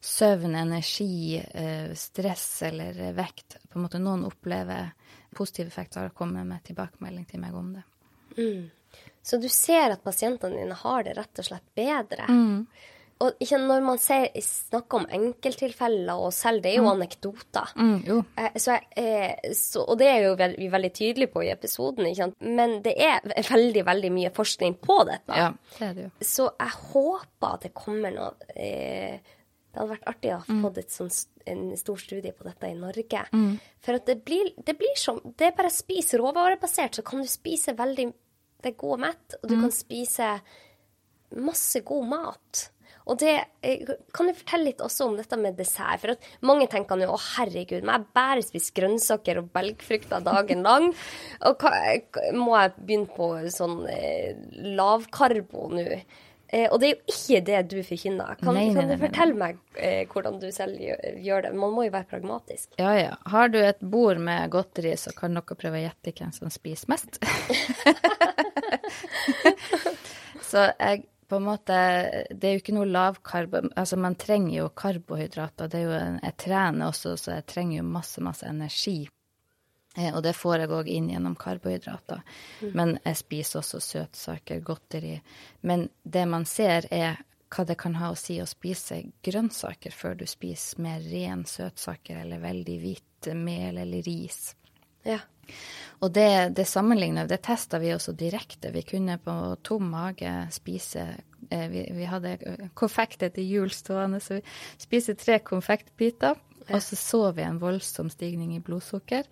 søvn, energi, eh, stress eller vekt. På en måte Noen opplever positive effekter og kommer med tilbakemelding til meg om det. Mm. Så du ser at pasientene dine har det rett og slett bedre. Mm. Og ikke når man ser, snakker om enkelttilfeller og selv, det er jo mm. anekdoter. Mm, jo. Eh, så jeg, eh, så, og det er jo vi veldig tydelige på i episoden, men det er veldig veldig mye forskning på dette. Ja, det det. Så jeg håper at det kommer noe eh, Det hadde vært artig å ha mm. et sånt, en stor studie på dette i Norge. Mm. For at det blir, det blir som Det er bare å spise råvarebasert, så kan du spise veldig Det er god og mett, og du mm. kan spise masse god mat. Og det, eh, Kan du fortelle litt også om dette med dessert? For at mange tenker nå å herregud, må jeg bare spise grønnsaker og belgfrukter dagen lang? Og hva, må jeg begynne på sånn eh, lavkarbo nå? Eh, og det er jo ikke det du forkynner. Kan, nei, nei, kan du fortelle meg eh, hvordan du selv gjør, det? Man må jo være pragmatisk. Ja, ja. Har du et bord med godteri, så kan dere prøve å gjette hvem som spiser mest. så jeg på en måte Det er jo ikke noe lavkarbo Altså, man trenger jo karbohydrater. Det er jo en, Jeg trener også, så jeg trenger jo masse, masse energi. Eh, og det får jeg òg inn gjennom karbohydrater. Mm. Men jeg spiser også søtsaker, godteri. Men det man ser, er hva det kan ha å si å spise grønnsaker før du spiser mer ren søtsaker eller veldig hvitt mel eller ris. Ja. Og det, det sammenligner Det testa vi også direkte. Vi kunne på tom mage spise eh, vi, vi, hadde konfekter til jul stående, så vi spiste tre konfektbiter. Og så så vi en voldsom stigning i blodsukker.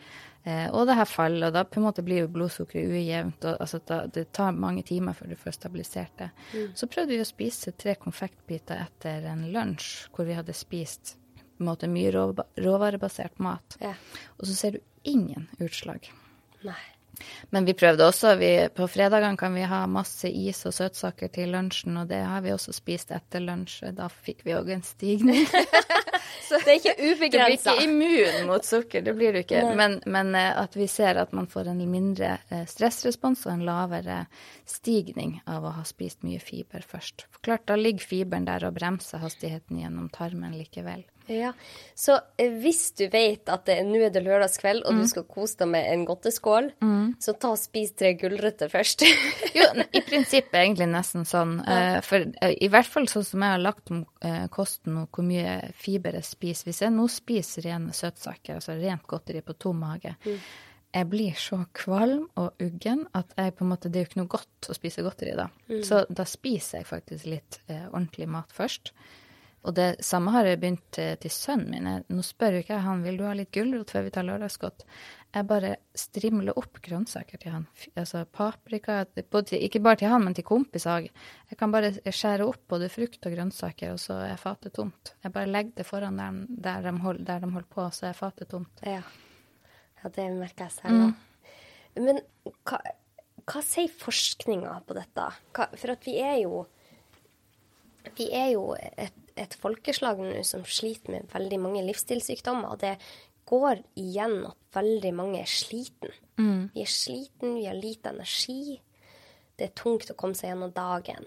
Eh, og det her faller, og da på en måte blir jo blodsukkeret ujevnt. og altså, da, Det tar mange timer før du får stabilisert det. Mm. Så prøvde vi å spise tre konfektbiter etter en lunsj hvor vi hadde spist på en måte mye råvarebasert mat. Ja. Og så ser du ingen utslag. Nei. Men vi prøvde også. Vi, på fredagene kan vi ha masse is og søtsaker til lunsjen, og det har vi også spist etter lunsj. Da fikk vi òg en stigning. Så det er ikke ubegrensa. Du blir ikke immun mot sukker, det blir du ikke. Men, men, eh, at vi ser at man får en mindre eh, stressrespons og en lavere stigning av å ha spist mye fiber først. For klart, da ligger fiberen der og bremser hastigheten gjennom tarmen likevel. Ja, Så eh, hvis du vet at nå er det lørdagskveld, og mm. du skal kose deg med en godteskål, mm. så ta og spis tre gulrøtter først. jo, i prinsippet egentlig nesten sånn. Ja. For i hvert fall sånn som jeg har lagt om kosten og hvor mye fiber jeg spiser. Hvis jeg nå spiser rene søtsaker, altså rent godteri på tom mage, mm. jeg blir så kvalm og uggen at jeg på en måte, det er jo ikke noe godt å spise godteri da. Mm. Så da spiser jeg faktisk litt eh, ordentlig mat først. Og det samme har jeg begynt til, til sønnen min. Jeg- Nå spør jo ikke jeg han vil du ha litt gulrot før vi tar lørdagsgodt. Jeg bare strimler opp grønnsaker til han. Altså paprika både Ikke bare til han, men til kompiser òg. Jeg kan bare skjære opp både frukt og grønnsaker, og så er fatet tomt. Jeg bare legger det foran der, der, de, hold, der de holder på, så er fatet tomt. Ja. ja, det merker jeg selv òg. Men hva, hva sier forskninga på dette? Hva, for at vi er jo Vi er jo et, et folkeslag nå som sliter med veldig mange livsstilssykdommer. Og det går igjen at veldig mange er sliten. Vi er sliten, vi har lite energi. Det er tungt å komme seg gjennom dagen.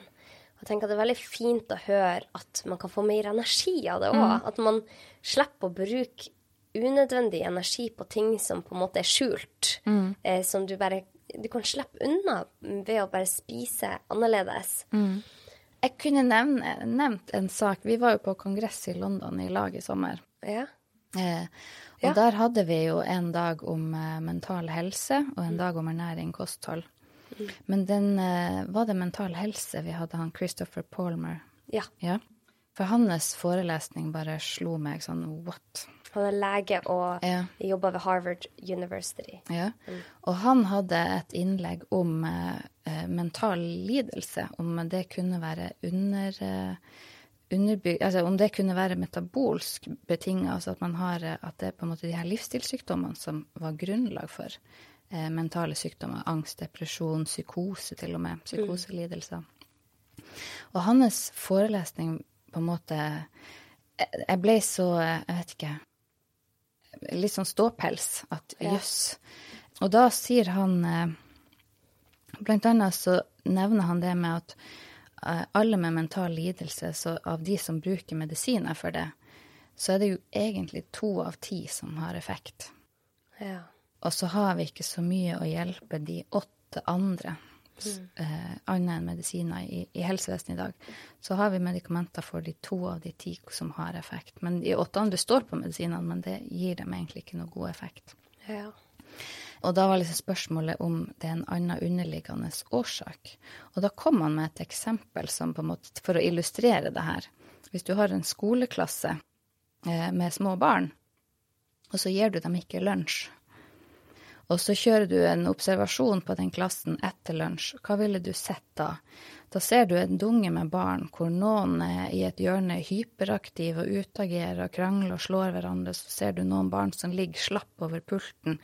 Og jeg tenker at Det er veldig fint å høre at man kan få mer energi av det òg. At man slipper å bruke unødvendig energi på ting som på en måte er skjult. Eh, som du bare Du kan slippe unna ved å bare spise annerledes. Jeg kunne nevne, nevnt en sak. Vi var jo på kongress i London i lag i sommer. Ja. Eh, og Ja. der hadde vi jo en dag om eh, mental helse og en dag om ernæring kosthold. Men den eh, var det mental helse vi hadde han Christopher Palmer. ja. Ja. For hans forelesning bare slo meg sånn what? Han er lege og Ja. jobber ved Harvard University. Ja. Og han hadde et innlegg om eh, mental lidelse, om det kunne være under, eh, underbyg, altså om det kunne være metabolsk betinget, altså at man har eh, at det er på en måte de her livsstilssykdommene som var grunnlag for eh, mentale sykdommer, angst, depresjon, psykose til og med, psykoselidelser. Og hans forelesning på en måte Jeg ble så, jeg vet ikke litt sånn ståpels. At Ja. jøss. Og da sier han eh, Blant annet så nevner han det med at eh, alle med mental lidelse, så av de som bruker medisiner for det, så er det jo egentlig to av ti som har effekt. Ja. Og så har vi ikke så mye å hjelpe de åtte andre, s- eh, annet enn medisiner i, i helsevesenet i dag. Så har vi medikamenter for de to av de ti som har effekt. Men de åtte andre står på medisinene, men det gir dem egentlig ikke noe god effekt. ja. Og da var liksom spørsmålet om det er en annen underliggende årsak. Og da kom han med et eksempel som på en måte, for å illustrere det her. Hvis du har en skoleklasse eh, med små barn, og så gir du dem ikke lunsj, og så kjører du en observasjon på den klassen etter lunsj, hva ville du sett da? Da ser du en dunge med barn hvor noen er i et hjørne er hyperaktive og utagerer og krangler og slår hverandre. Så ser du noen barn som ligger slapp over pulten.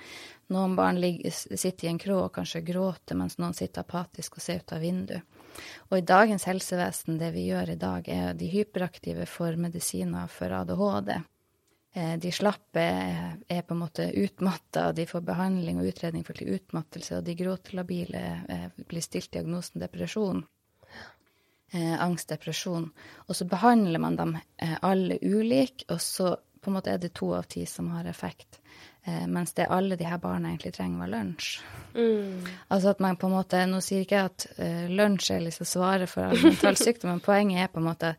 Noen barn ligger, sitter i en krå og kanskje gråter, mens noen sitter apatisk og ser ut av vinduet. Og i dagens helsevesen, det vi gjør i dag, er de hyperaktive for medisiner for ADHD. Eh, De slappe er, er på en måte utmatta, de får behandling og utredning for utmattelse, og de gråtelabile eh, blir stilt diagnosen depresjon. angstdepresjon. angst, depresjon. Og så behandler man dem eh, alle ulik, og så på en måte er det to av ti som har effekt. Eh, mens det alle de her barna egentlig trenger, var lunsj. Altså at man på en måte, Nå sier ikke jeg at eh, lunsj er liksom svaret for all mental sykdom, men poenget er på en måte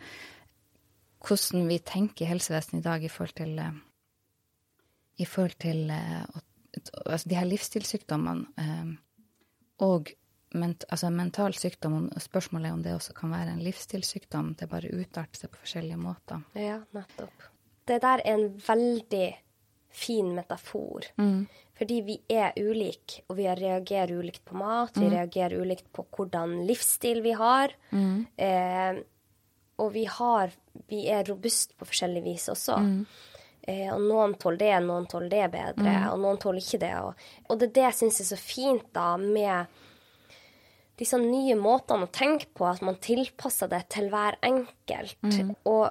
hvordan vi tenker i helsevesenet i dag i forhold til eh, i forhold til eh, altså de her livsstilssykdommene eh, og ment, altså mental sykdom, spørsmålet er om det også kan være en livsstilssykdom. Det bare utarter seg på forskjellige måter. Ja, nettopp. Det der er en veldig fin metafor. Fordi vi er ulike, og vi reagerer ulikt på mat. Vi reagerer ulikt på hvordan livsstil vi har. Eh, og vi, har, vi er robust på forskjellig vis også. Eh, og noen tåler det, noen tåler det bedre, og noen tåler ikke det. Og, og det er det jeg syns er så fint da med disse nye måtene å tenke på, at man tilpasser det til hver enkelt. Og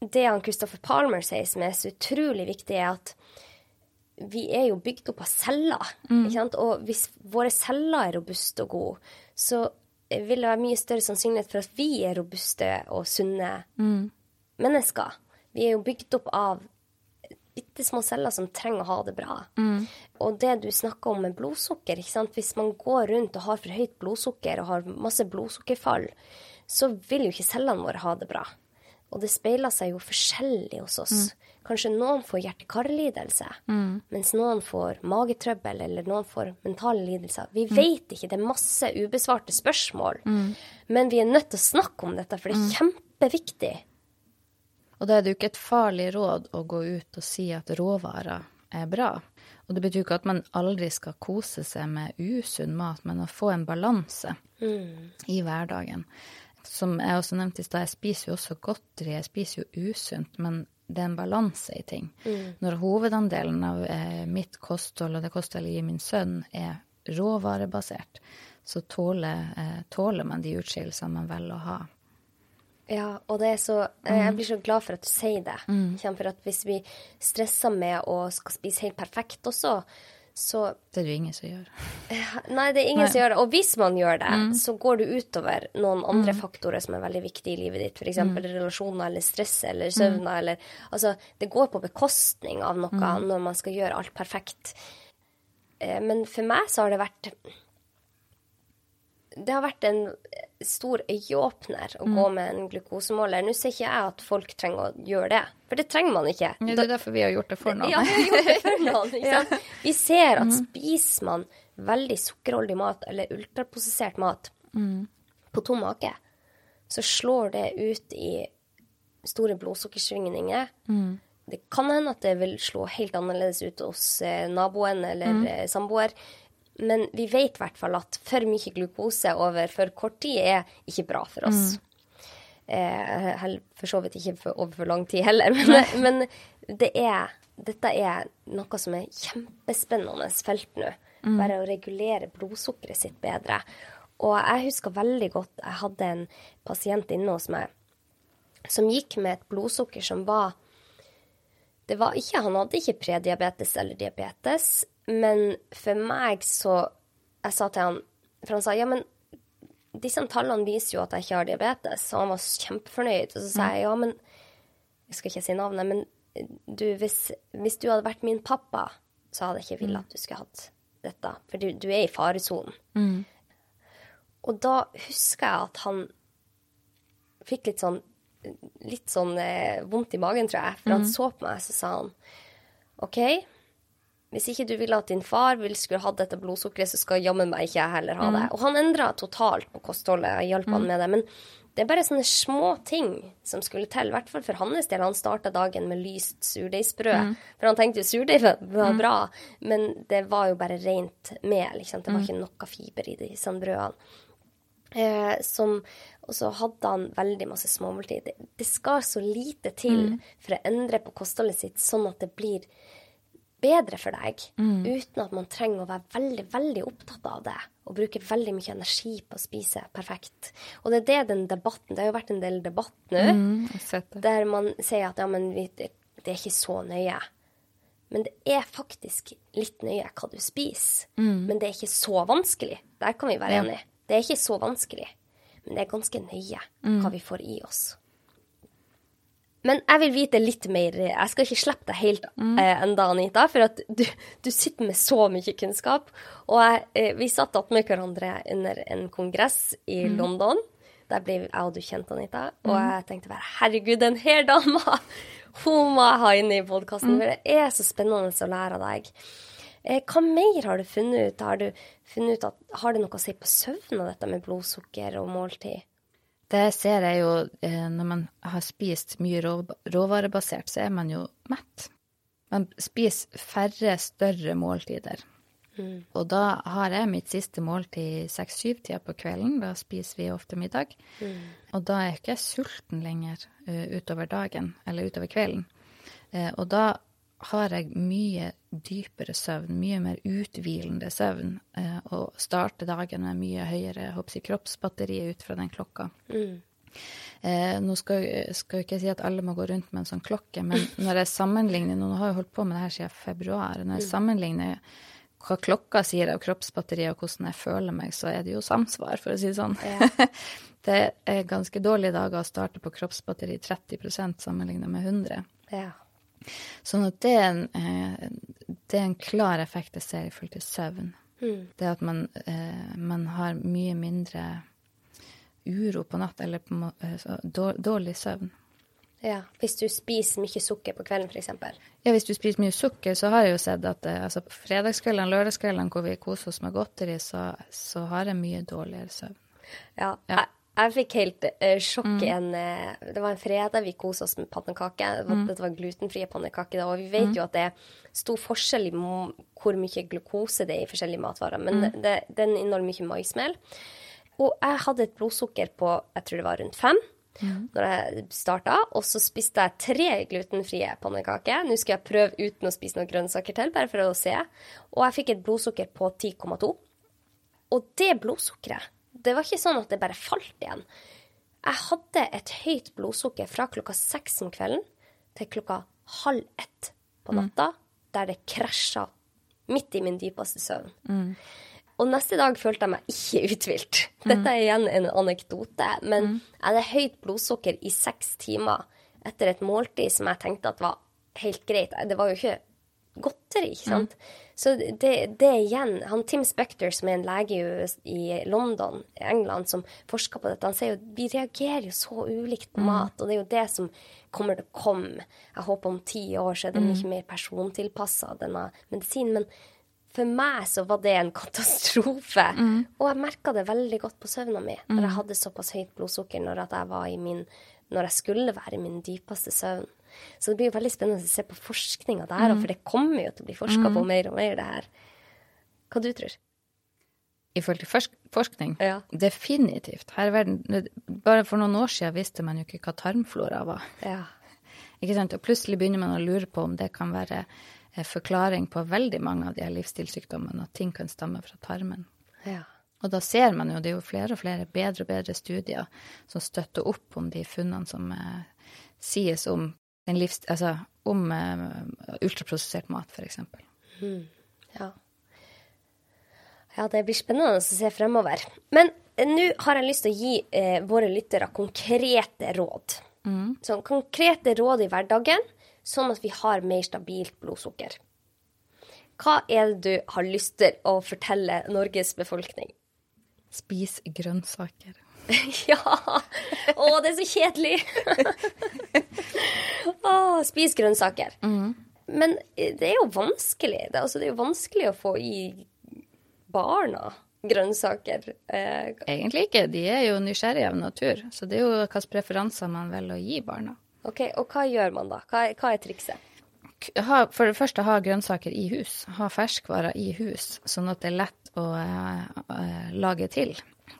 det han Christopher Palmer sier som er så utrolig viktig, er at vi er jo bygd opp av celler. Sant? Og hvis våre celler er robuste og gode, så vil det være mye større sannsynlighet for at vi er robuste og sunne mennesker. Vi er jo bygd opp av bitte små celler som trenger å ha det bra. Og det du snakker om med blodsukker, hvis man går rundt og har for høyt blodsukker og har masse blodsukkerfall, så vil jo ikke cellene våre ha det bra. Og det speiler seg jo forskjellig hos oss. Kanskje noen får hjerte-kar-lidelse, mens noen får magetrøbbel eller noen får mentale lidelser. Vi vet ikke, det er masse ubesvarte spørsmål. Men vi er nødt til å snakke om dette, for det er kjempeviktig. Og da er det jo ikke et farlig råd å gå ut og si at råvarer er bra. Og det betyr ikke at man aldri skal kose seg med usunn mat, men å få en balanse i hverdagen. Som jeg også nevnte i stad, jeg spiser jo også godteri, jeg spiser jo usunt, men det er en balanse i ting. Når hovedandelen av eh, mitt kosthold og det kostholdet jeg gir min sønn, er råvarebasert, så tåler, eh, tåler man de utskillelsene man velger å ha. Ja, og det så eh, Jeg blir så glad for at du sier det. Mm. For at hvis vi stresser med å skal spise helt perfekt også, så Det er det jo ingen som gjør. Nei, det er ingen Nei. som gjør det. Og hvis man gjør det, så går det utover noen andre faktorer som er veldig viktige i livet ditt. F.eks. relasjoner eller stress eller søvner eller Altså, det går på bekostning av noe når man skal gjøre alt perfekt. Eh, Men for meg så har det vært Det har vært en stor øyeåpner å gå med en glukosemåler. Nå ser ikke jeg at folk trenger å gjøre det, for det trenger man ikke. Ja, det er derfor vi har gjort det for noen. Ja, vi har gjort det for noen. Sant? Vi ser at spiser man veldig sukkerholdig mat eller ultraprosessert mat på tom mage, så slår det ut i store blodsukkersvingninger. Det kan hende at det vil slå helt annerledes ut hos eh, naboen eller eh, samboer. Men vi vet i hvert fall at for mye glukose over for kort tid er ikke bra for oss. Eh, for så vidt ikke for, over for lang tid heller, men, men det er, dette er noe som er kjempespennende felt nå. Bare å regulere blodsukkeret sitt bedre. Og jeg husker veldig godt jeg hadde en pasient inne hos meg som gikk med et blodsukker som var det var ikke, Han hadde ikke prediabetes eller diabetes, men for meg så Jeg sa til han For han sa ja, men disse tallene viser jo at jeg ikke har diabetes, Så han var kjempefornøyd. Og så sa jeg ja, men Jeg skal ikke si navnet, men du, hvis, hvis du hadde vært min pappa, så hadde jeg ikke villet at du skulle hatt dette. For du, du er i faresonen. Og da husker jeg at han fikk litt sånn litt sånn eh, vondt i magen, tror jeg. For han så på meg, så sa han OK, hvis ikke du ville at din far vil skulle hatt dette blodsukkeret, så skal jammen meg ikke jeg heller ha det. Og han endra totalt på kostholdet, og hjalp han med det. Men det er bare sånne små ting som skulle til, i hvert fall for hans del. Han starta dagen med lyst surdeigsbrød. For han tenkte jo surdeig var var bra, men det var jo bare rent mel. Ikke sant? Det var ikke noe fiber i disse brødene. Eh, som, og så hadde han veldig masse småmåltid. Det, det skal så lite til for å endre på kostholdet sitt, sånn at det blir bedre for deg, uten at man trenger å være veldig, veldig opptatt av det, og bruke veldig mye energi på å spise perfekt. Og det er det den debatten, det har jo vært en del debatt nå, Mm, der man sier at ja, men vi, det, det er ikke så nøye. Men det er faktisk litt nøye hva du spiser. Men det er ikke så vanskelig. Der kan vi være Ja. enige. Det er ikke så vanskelig, men det er ganske nøye hva vi får i oss. Men jeg vil vite litt mer. Jeg skal ikke slippe deg helt eh, enda, Anita, for at du, du sitter med så mye kunnskap. Og jeg, eh, vi satt attmed hverandre under en kongress i London. Der ble jeg og du kjent, Anita. Og jeg tenkte bare herregud, den her dama! Hun må jeg ha inne i podkasten, for det er så spennende å lære av deg. Eh, hva mer har du funnet ut? Har du funnet ut at har det noe å si på søvn av dette med blodsukker og måltid? Det ser jeg jo eh, når man har spist mye råvarebasert, så er man jo mett. Man spiser færre større måltider. Og da har jeg mitt siste måltid seks-syv-tida på kvelden. Da spiser vi ofte middag. Og da er ikke sulten lenger eh, utover dagen, eller utover kvelden. Eh, og da har jeg mye dypere søvn, mye mer uthvilende søvn, eh, og starter dagen med mye høyere håper kroppsbatteri ut fra den klokka. Eh, nå skal, skal jo ikke jeg si at alle må gå rundt med en sånn klokke, men når jeg sammenligner Nå har jeg holdt på med det her siden februar. Når jeg sammenligner hva klokka sier av kroppsbatteri og hvordan jeg føler meg, så er det jo samsvar, for å si det sånn. det er ganske dårlige dager å starte på kroppsbatteri 30% sammenlignet med 100. Ja. Sånn at det er en, eh, det er en klar effekt jeg ser i forhold til søvn. Det at man, eh, man har mye mindre uro på natt, eller på, eh, dårlig søvn. ja. Hvis du spiser mye sukker på kvelden, f.eks. Ja, hvis du spiser mye sukker, så har jeg jo sett at altså, på fredagskveldene, lørdagskveldene hvor vi koser oss med godteri, så, så har jeg mye dårligere søvn. Ja. Ja. Jeg, fikk helt uh, sjokk en uh, Det var en fredag vi kosa oss med pannekaker. Mm. Dette var glutenfrie pannekaker. Og vi vet mm. jo at det er stor forskjell i hvor mye glukose det er i forskjellige matvarer. Men mm. det, den inneholder mye maismel. Og jeg hadde et blodsukker på jeg tror det var rundt fem mm. når jeg starta. Og så spiste jeg tre glutenfrie pannekaker. Nå skal jeg prøve uten å spise noen grønnsaker til, bare for å se. Og jeg fikk et blodsukker på 10,2. Og det blodsukkeret det var ikke sånn at det bare falt igjen. Jeg hadde et høyt blodsukker fra klokka seks om kvelden til klokka halv ett på mm. natta, mm. der det krasja midt i min dypeste søvn. Mm. Og neste dag følte jeg meg ikke uthvilt. Mm. Dette er igjen en anekdote, men mm. jeg hadde høyt blodsukker i seks timer etter et måltid som jeg tenkte at var helt greit. Det var jo ikke godteri, ikke sant. Mm. Så det, det igjen han Tim Spector, som er en lege i, London, England, som forsker på dette, han sier jo vi reagerer jo så ulikt på mm. mat, og det er jo det som kommer til å komme. Jeg håper om ti år så er det mm. mye mer persontilpassa, denne medisinen. Men for meg så var det en katastrofe. Mm. Og jeg merka det veldig godt på søvna mi når jeg mm. hadde såpass høyt blodsukker når jeg, var i min, når jeg skulle være i min dypeste søvn. Så det blir veldig spennende å se på forskninga der, mm. for det kommer jo til å bli forska mm. på mer og mer, det her. Hva du tror I forhold til forsk forskning? Ja. Definitivt. Her i verden, bare for noen år siden visste man jo ikke hva tarmflora var. Ja. Ikke sant? Og plutselig begynner man å lure på om det kan være eh, forklaring på veldig mange av de her livsstilssykdommene, at ting kan stamme fra tarmen. Ja. Og da ser man jo, det er jo flere og flere bedre og bedre studier som støtter opp om de funnene som eh, sies om livs... Altså om uh, ultraprosessert mat, f.eks. Mm. Ja. ja, det blir spennende å se fremover. Men uh, nå har jeg lyst til å gi uh, våre lyttere konkrete råd. Mm. Sånn konkrete råd i hverdagen, sånn at vi har mer stabilt blodsukker. Hva er det du har lyst til å fortelle Norges befolkning? Spis grønnsaker. ja! Å, det er så kjedelig! å, spis grønnsaker. Mm. Men det er jo vanskelig. Det, altså, det, er jo vanskelig å få i barna grønnsaker. Eh, Egentlig ikke. De er jo nysgjerrige av natur. Så det er jo hvilke preferanser man velger å gi barna. Ok, Og hva gjør man da? Hva, hva er trikset? Ha, for det første ha grønnsaker i hus. Ha ferskvarer i hus, sånn at det er lett å uh, lage til.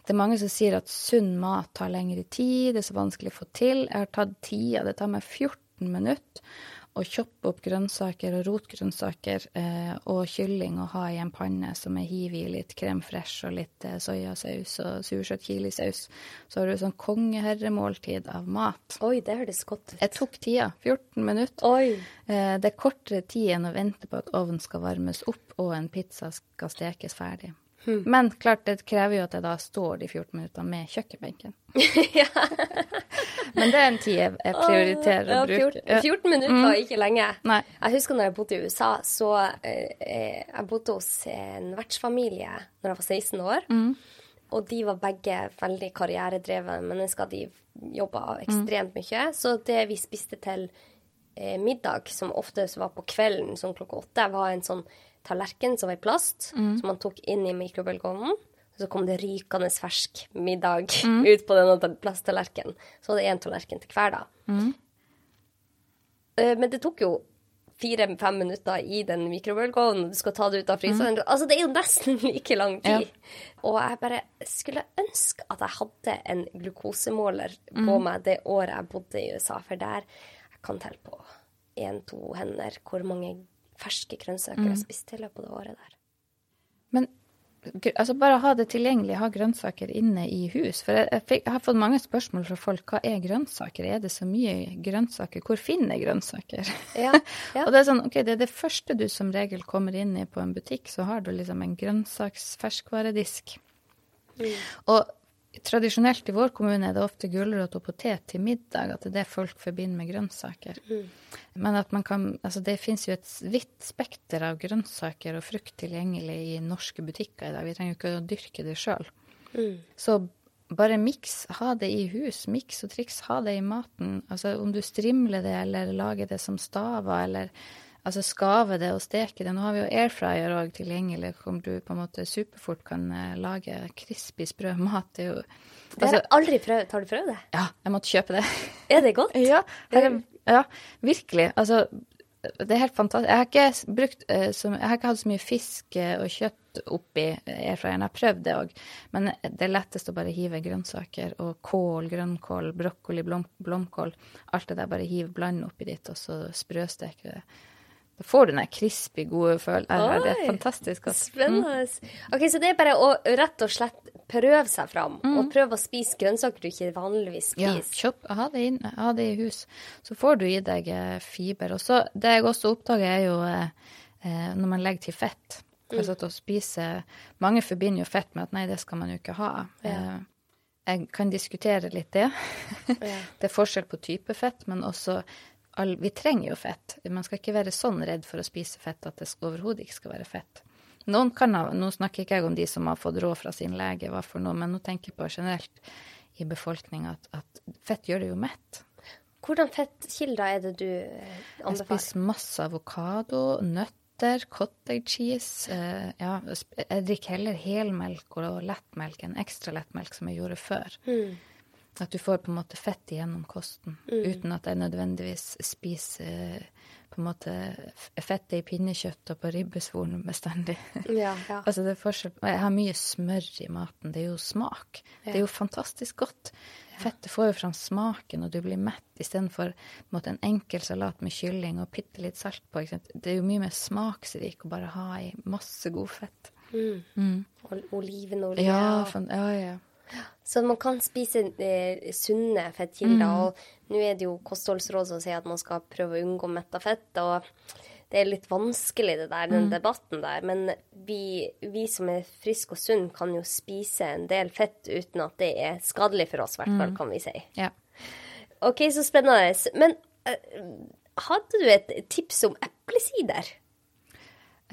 Det er mange som sier at sunn mat tar lengre tid, det er så vanskelig å få til. Jeg har tatt tida. Det tar meg 14 minutter å choppe opp grønnsaker og rotgrønnsaker eh, og kylling og ha i en panne som er hiver i litt krem fresh og litt eh, soyasaus og sursøt chilisaus. Så har du sånn kongeherremåltid av mat. Oi, det hørtes godt ut. Jeg tok tida. 14 minutter. Oi. Eh, det er kortere tid enn å vente på at ovnen skal varmes opp og en pizza skal stekes ferdig. Hmm. Men klart, det krever jo at jeg da står de 14 minuttene med kjøkkenbenken. Men det er en tid jeg, jeg prioriterer å bruke. 14, 14 minutter mm. var ikke lenge. Nei. Jeg husker når jeg bodde i USA, så eh, eh, Jeg bodde hos en vertsfamilie når jeg var 16 år. Mm. Og de var begge veldig karrieredrevne mennesker. De jobba ekstremt mm. mye. Så det vi spiste til eh, middag, som oftest var på kvelden, sånn klokka åtte, var en sånn tallerken som var i plast, mm. som man tok inn i mikrobølgeovnen. Så kom det rykende fersk middag mm. ut på denne plasttallerkenen. Så var det én tallerken til hver, da. Mm. Uh, men det tok jo fire-fem minutter i den mikrobølgeovnen, du skal ta det ut av fryseren. Mm. Altså, det er jo nesten like lang tid. Ja. Og jeg bare skulle ønske at jeg hadde en glukosemåler på mm. meg det året jeg bodde i USA, for der jeg kan telle på én-to hender hvor mange ferske grønnsaker mm. jeg spiste i løpet av det året der. Men altså bare ha det tilgjengelig, ha grønnsaker inne i hus. For jeg, jeg, fikk, jeg, har fått mange spørsmål fra folk. Hva er grønnsaker? Er det så mye grønnsaker? Hvor finner jeg grønnsaker? Ja, ja. og det er sånn, ok, det er det første du som regel kommer inn i på en butikk, så har du liksom en grønnsaksferskvaredisk. Mm. Og Tradisjonelt i vår kommune er det ofte gulrot og potet til middag, at det er det folk forbinder med grønnsaker. Mm. Men at man kan, altså det finnes jo et vidt spekter av grønnsaker og frukt tilgjengelig i norske butikker i dag. Vi trenger jo ikke å dyrke det sjøl. Mm. Så bare miks, ha det i hus. Miks og triks, ha det i maten. Altså om du strimler det eller lager det som staver eller Altså skave det og steke det. Nå har vi jo airfryer òg tilgjengelig, hvor du på en måte superfort kan eh, lage crispy, sprø mat. Det jo Det har jeg aldri prøvd. Har du prøvd det? Ja, jeg måtte kjøpe det. Er det godt? Ja, er, ja virkelig. Altså, det er helt fantastisk. Jeg har ikke, brukt, eh, så, jeg har ikke hatt så mye fisk eh, og kjøtt oppi airfryeren. Jeg har prøvd det òg, men det er lettest å bare hive grønnsaker og kål, grønnkål, brokkoli, blom, blomkål. Alt det der bare hiv, bland oppi ditt, og så sprøsteker du det. Da får du den crispy, gode følelsen. Det er fantastisk godt. Spennende. Mm. Ok, Så det er bare å rett og slett prøve seg fram, mm. og prøve å spise grønnsaker du ikke vanligvis spiser. Ja, kjøp, ha det, inn, ha det i hus. Så får du i deg eh, fiber. Og så det jeg også oppdager, er jo eh, eh når man legger til fett. Mm. Altså at å spise Mange forbinder jo fett med at nei, det skal man jo ikke ha. Ja. Eh, jeg kan diskutere litt det. Det er forskjell på type fett, men også all, Vi trenger jo fett. Man skal ikke være sånn redd for å spise fett at det overhodet ikke skal være fett. Noen kan ha, Nå snakker ikke jeg om de som har fått råd fra sin lege, hva for noe, men nå tenker jeg på generelt i befolkninga at, at, fett gjør det jo mett. Hvordan fettkilder er det du anbefaler? Jeg spiser masse avokado, nøtter, cottage cheese. Eh, ja, jeg drikker heller helmelk og lettmelk enn ekstra lettmelk, som jeg gjorde før. Mm. At du får på en måte fett igjennom kosten, mm. uten at jeg nødvendigvis spiser på en måte fettet i pinnekjøtt og på ribbesvoren bestandig. Ja, ja. altså det er forskjell. Jeg har mye smør i maten. Det er jo smak. Ja. Det er jo fantastisk godt. Fettet får jo fram smaken, og du blir mett istedenfor en, en enkel salat med kylling og bitte litt salt på. Det er jo mye mer smaksrik å bare ha i masse god fett. Mm. Mm. Olivenolje. Ja, ja, ja. Så man kan spise eh, sunne fettkilder. Mm. Og nå er det jo kostholdsråd som sier at man skal prøve å unngå metta fett. og det er litt vanskelig, det der, den mm. debatten der. Men vi, vi, som er friske og sunne, kan jo spise en del fett uten at det er skadelig for oss, i hvert fall, mm. kan vi si. Ja. OK, så spennende. Men uh, hadde du et tips om eplesider?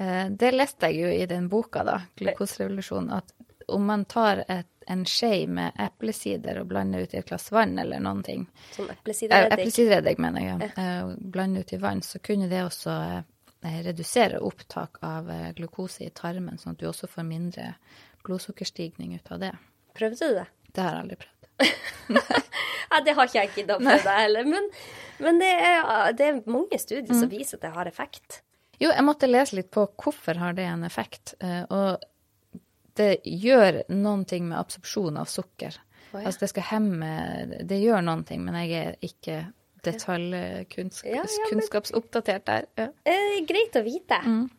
Uh, det leste jeg jo i den boka, da, 'Glukoserevolusjonen', at om man tar et en skje med eplesider og blande ut i et glass vann eller noen ting. Som eplesidereddik? Eh, eplesidereddik, mener jeg. Ja. Eh, blande ut i vann, så kunne det også eh, redusere opptak av glukose i tarmen, sånn at du også får mindre blodsukkerstigning ut av det. Prøvde du det? Det har jeg aldri prøvd. ja, det har ikke jeg giddet å prøve heller. Men, men det, er, det, er, mange studier mm. som viser at det har effekt. Jo, jeg måtte lese litt på hvorfor har det en effekt. Og det gjør noen ting med absorpsjon av sukker. Oh, ja. Altså det skal hemme Det gjør noen ting, men jeg er ikke detaljkunnskapsoppdatert der. Ja. Eh, greit å vite. Mm.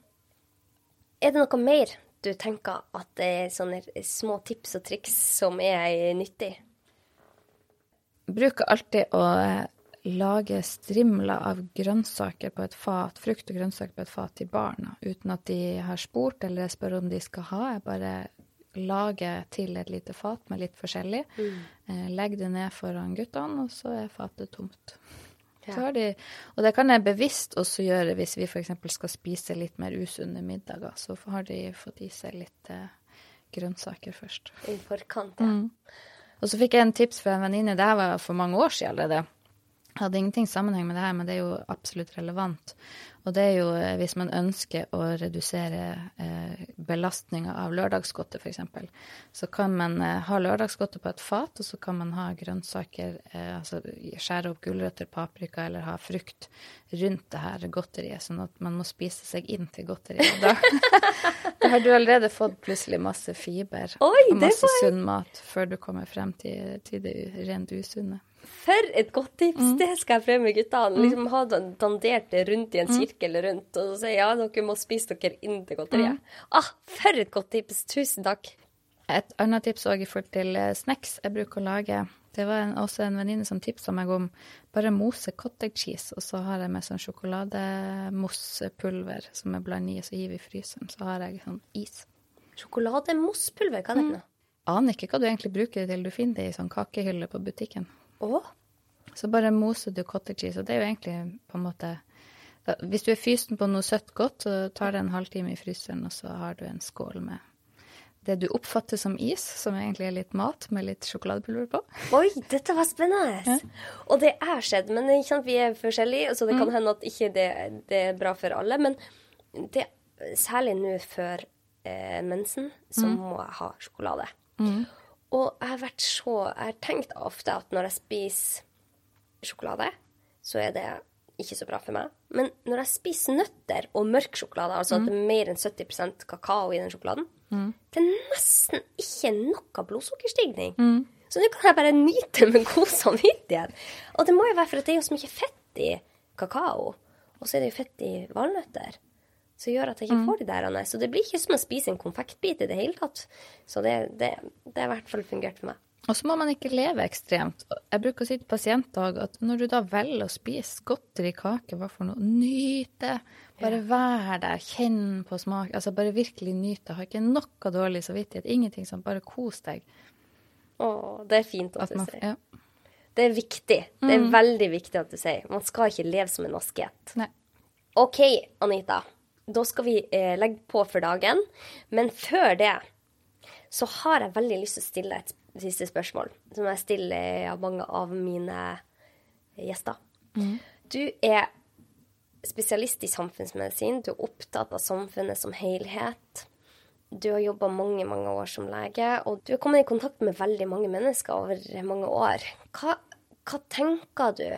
Er det noe mer du tenker at det er sånne små tips og triks som er nyttig? Bruker alltid å lage strimler av grønnsaker på et fat, frukt og grønnsaker på et fat til barna, uten at de har spurt eller spør om de skal ha. Jeg bare lager til et lite fat med litt forskjellig. Mm. Legger legg det ned foran guttene, og så er fatet tomt. Ja. De, og det kan jeg bevisst også gjøre hvis vi f.eks. skal spise litt mer usunne middager. Så har de fått i seg litt eh, grønnsaker først. I forkant, ja. Mm. Og så fikk jeg en tips fra en venninne. Det her var for mange år siden allerede hadde ingenting sammenheng med det her, men det er jo absolutt relevant. Og det er jo eh, hvis man ønsker å redusere eh, belastninga av lørdagsgodtet, f.eks., så kan man eh, ha lørdagsgodtet på et fat, og så kan man ha grønnsaker, eh, altså skjære opp gulrøtter, paprika eller ha frukt rundt det her godteriet, sånn at man må spise seg inn til godteriet. Da, da har du allerede fått plutselig masse fiber Oi, og masse sunn mat før du kommer frem til, til det rent usunne. For et godt tips! Mm. Det skal jeg prøve med guttene. Mm. Liksom Ha dandert det rundt i en mm. sirkel rundt og si ja, dere må spise dere inn til godteriet. Mm. Ah, for et godt tips! Tusen takk. Et annet tips òg i forhold til eh, snacks jeg bruker å lage. Det var en, også en venninne som tipsa meg om bare mose cottage cheese, og så har jeg med sånn sjokolademosspulver som jeg blander i, og så gir vi i fryseren. Så har jeg sånn is. Sjokolademosspulver, hva er det noe? Aner ikke hva du egentlig bruker det til. Du finner det i sånn kakehylle på butikken. Å? Så bare moser du cottage cheese, og det er jo egentlig på en måte Hvis du er fysen på noe søtt godt, så tar det en halvtime i fryseren, og så har du en skål med det du oppfatter som is, som egentlig er litt mat med litt sjokoladepulver på. Oi, dette var spennende! Og det er skjedd, men sant, vi er forskjellige, så det kan hende at ikke det, det er bra for alle. Men det, særlig nå før eh, mensen, så må jeg ha sjokolade. Og jeg har vært så Jeg har tenkt ofte at når jeg spiser sjokolade, så er det ikke så bra for meg. Men når jeg spiser nøtter og mørk sjokolade, altså at det er mer enn 70% kakao i den sjokoladen, det er nesten ikke noe blodsukkerstigning. Så nå kan jeg bare nyte med god samvittighet. Og det må jo være for at det er jo så mye fett i kakao, og så er det jo fett i valnøtter. Som gjør at jeg ikke får de der. Anne. Så det blir ikke som å spise en konfektbit i det hele tatt. Så det, det, det har i hvert fall fungert for meg. Og så må man ikke leve ekstremt. Jeg bruker å si til pasienter at når du da velger å spise godteri, kake, hva for noe, nyt det. Bare vær der, kjenn på smak. Altså bare virkelig nyt det. Ha ikke noe dårlig samvittighet. Ingenting sånn, bare kos deg. Å, det er fint at, At du sier. ja. Det er viktig. Det er veldig viktig at du sier. Man skal ikke leve som en asket. Nei. OK, Anita. Da skal vi eh, legge på for dagen. Men før det så har jeg veldig lyst til å stille et siste spørsmål, som jeg stiller av mange av mine gjester. Du er spesialist i samfunnsmedisin. Du er opptatt av samfunnet som helhet. Du har jobba mange, mange år som lege, og du har kommet i kontakt med veldig mange mennesker over mange år. Hva, hva tenker du,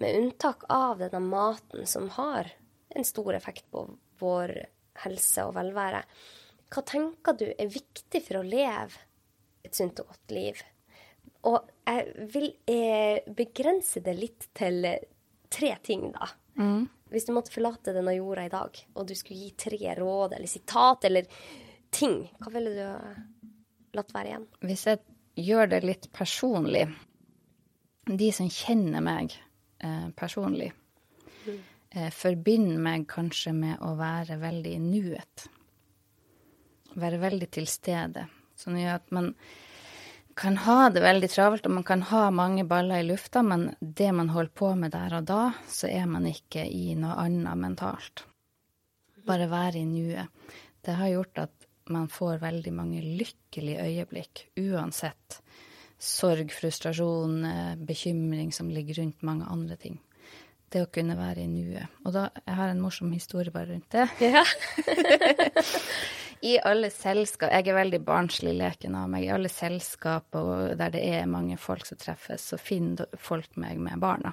med unntak av denne maten som har en stor effekt på vår helse og velvære, hva tenker du er viktig for å leve et sunt og godt liv? Og jeg vil eh, begrense det litt til eh, tre ting, da. Hvis du måtte forlate denne jorda i dag, og du skulle gi tre råd eller sitat eller ting, hva ville du latt være igjen? Hvis jeg gjør det litt personlig De som kjenner meg eh, personlig, forbinder meg kanskje med å være veldig i nuet. Være veldig til stede. Som gjør at man kan ha det veldig travelt, og man kan ha mange baller i lufta, men det man holder på med der og da, så er man ikke i noe annet mentalt. Bare være i nuet. Det har gjort at man får veldig mange lykkelige øyeblikk, uansett sorg, frustrasjon, eh, bekymring som ligger rundt mange andre ting. Det å kunne være i nuet. Og da, jeg har en morsom historie bare rundt det. Ja. I alle selskap Jeg er veldig barnslig leken av meg. I alle selskap og der det er mange folk som treffes, så finner folk meg med barna.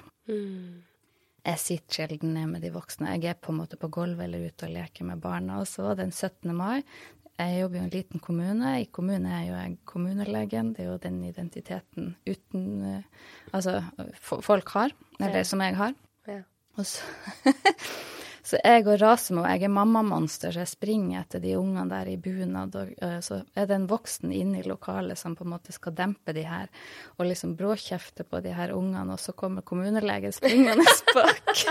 Jeg sitter sjelden ned med de voksne. Jeg er på en måte på gulvet eller ute og leker med barna. Og så den 17. mai Jeg jobber jo i en liten kommune. I kommunen er jo jeg kommunelegen. Det er jo den identiteten uten eh, Altså folk har, eller som jeg har. Så, så jeg og Rasmo, jeg er mammamonster, så jeg springer etter de ungene der i bunad. Og så er det en voksen inne i lokalet som på en måte skal dempe de her, og liksom bråkjefte på de her ungene, og så kommer kommunelegen springende bak.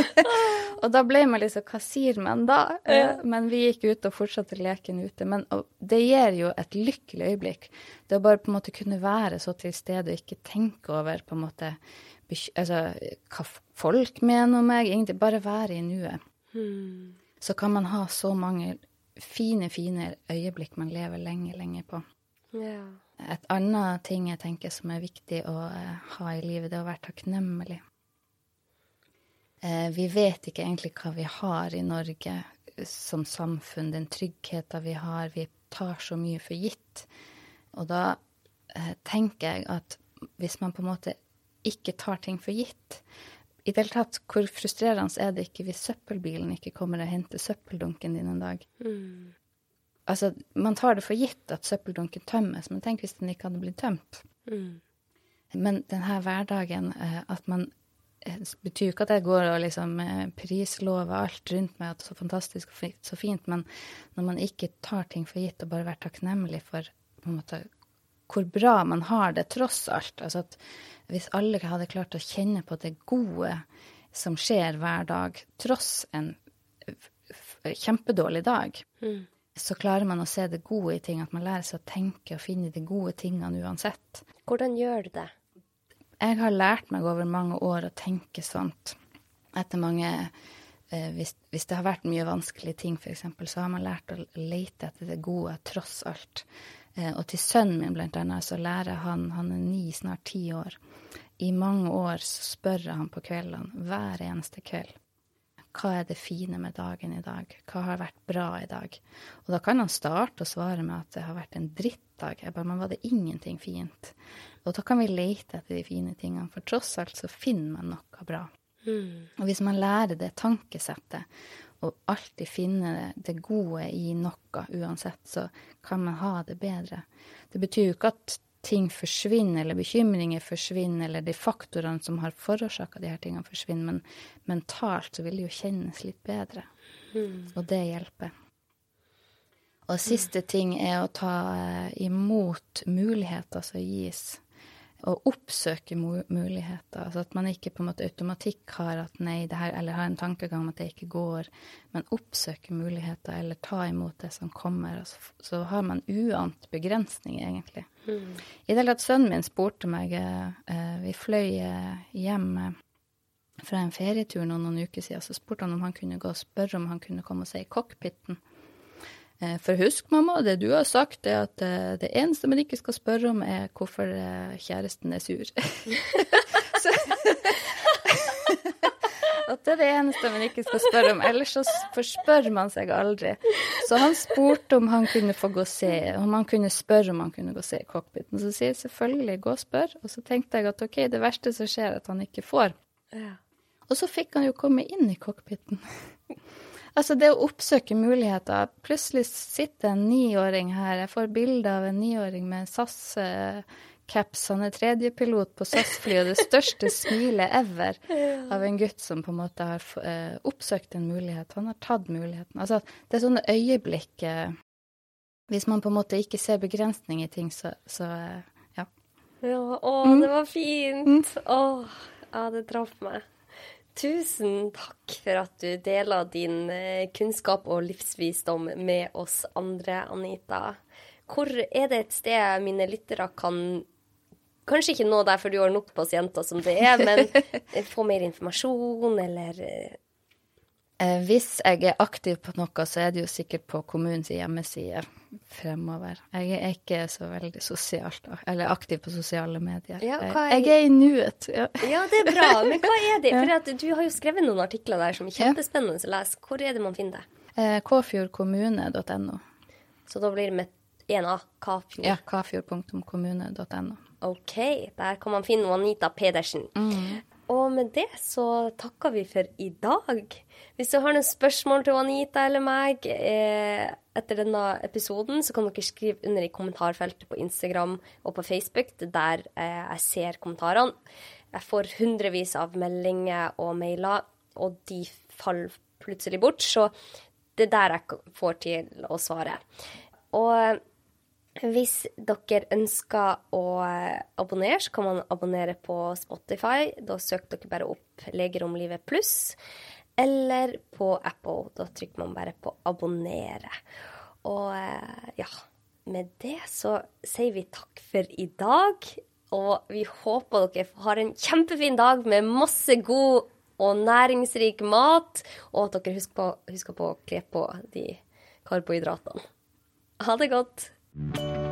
og da ble man liksom Hva sier man da? Ja. Men vi gikk ut og fortsatte leken ute. Men det gir jo et lykkelig øyeblikk. Det å bare på en måte kunne være så til stede og ikke tenke over på en måte altså, hva folk mener om meg. Egentlig bare være i nuet. Så kan man ha så mange fine, fine øyeblikk man lever lenge, lenge på. Yeah. Et annet ting jeg tenker som er viktig å eh, ha i livet, det er å være takknemlig. Eh, vi vet ikke egentlig hva vi har i Norge eh, som samfunn, den tryggheten vi har. Vi tar så mye for gitt. Og da tenker jeg at hvis man på en måte ikke tar ting for gitt I det hele tatt, hvor frustrerende er det ikke hvis søppelbilen ikke kommer og henter søppeldunken din en dag? Altså, man tar det for gitt at søppeldunken tømmes, men tenk hvis den ikke hadde blitt tømt. Men denne hverdagen, eh, at man eh, betyr jo ikke at jeg går og liksom eh, prislover alt rundt meg, at det er så fantastisk og så fint, men når man ikke tar ting for gitt og bare være takknemlig for på en måte, hvor bra man har det tross alt. Altså at hvis alle hadde klart å kjenne på det gode som skjer hver dag, tross en kjempedårlig dag, så klarer man å se det gode i ting, at man lærer seg å tenke og finne de gode tingene uansett. Hvordan gjør du det? Jeg har lært meg over mange år å tenke sånt. Etter mange eh, hvis, hvis, det har vært mye vanskelige ting, f.eks., så har man lært å lete etter det gode tross alt. Eh, og til sønnen min, blant annet, så lærer han Han er ni, snart ti år. I mange år så spør han på kveldene, hver eneste kveld, hva er det fine med dagen i dag? Hva har vært bra i dag? Og da kan han starte å svare med at det har vært en drittdag. Jeg bare, men var det ingenting fint? Og da kan vi lete etter de fine tingene, for tross alt så finner man noe bra. Mm. Og hvis man lærer det tankesettet, og alltid finne det gode i noe uansett, så kan man ha det bedre. Det betyr jo ikke at ting forsvinner, eller bekymringer forsvinner, eller de faktorene som har forårsaka de her tingene, forsvinner, men mentalt så vil det jo kjennes litt bedre. Mm. Og det hjelper. Og siste ting er å ta eh, imot muligheter som gis å oppsøke muligheter. Altså at man ikke på en måte automatikk har at nei, det her, eller har en tankegang om at det ikke går, men oppsøke muligheter eller ta imot det som kommer. Altså, så har man uant begrensninger, egentlig. Mm. I det hele tatt sønnen min spurte meg eh, Vi fløy eh, hjem eh, fra en ferietur noen, noen uker siden, så spurte han om han kunne gå og spørre om han kunne komme og se i cockpiten. Eh, for husk, mamma, det du har sagt, er at eh, det eneste man ikke skal spørre om, er hvorfor eh, kjæresten er sur. at det er det eneste man ikke skal spørre om. Ellers så forspør man seg aldri. Så han spurte om han kunne få gå og se, om han kunne spørre om han kunne gå og se cockpiten. Så sier jeg selvfølgelig, gå og spør. Og så tenkte jeg at OK, det verste som skjer, er at han ikke får. Ja. Og så fikk han jo komme inn i cockpiten. Altså, det å oppsøke muligheter Plutselig sitter en niåring her. Jeg får bilde av en niåring med SAS-caps. Han er tredjepilot på SAS-flyet, og det største smilet ever av en gutt som på en måte har uh, oppsøkt en mulighet. Han har tatt muligheten. Altså, det er sånne øyeblikk uh, Hvis man på en måte ikke ser begrensning i ting, så, så uh, ja. Ja, å, mm. det var fint. Mm. Å, ja, det traff meg. Tusen takk for at du deler din eh, kunnskap og livsvisdom med oss andre, Anita. Hvor er det et sted mine lyttere kan Kanskje ikke nå der, for du har nok pasienter som det er, men få mer informasjon, eller eh, hvis jeg er aktiv på noe, så er det jo sikkert på kommunens hjemmeside fremover. Jeg er ikke så veldig sosialt, eller aktiv på sosiale medier. Ja, er... Jeg er i nuet. Ja. ja. det er bra. Men hva er det? For du har jo skrevet noen artikler der som er kjempespennende å lese. Hvor er det man finner det? Eh, kfjordkommune.no. Så da blir det med én A? Kafjord? Ja, kfjord.kommune.no. OK. Der kan man finne Anita Pedersen. Mm. Og med det så takker vi for i dag. Hvis du har noen spørsmål til Anita eller meg eh, etter denne episoden, så kan dere skrive under i kommentarfeltet på Instagram og på Facebook. Er der eh, jeg ser kommentarene. Jeg får hundrevis av meldinger og mailer, og de faller plutselig bort. Så det er der jeg får til å svare. Og hvis dere ønsker å abonnere, så kan man abonnere på Spotify. Da søker dere bare opp 'Legeromlivet om pluss. Eller på Apple. Da trykker man bare på 'abonnere'. Og eh, ja, med det så sier vi takk for i dag. Og vi håper dere har en kjempefin dag med masse god og næringsrik mat. Og at dere husker på, husker på å kle på de karbohydratene. Ha det godt. Thank you.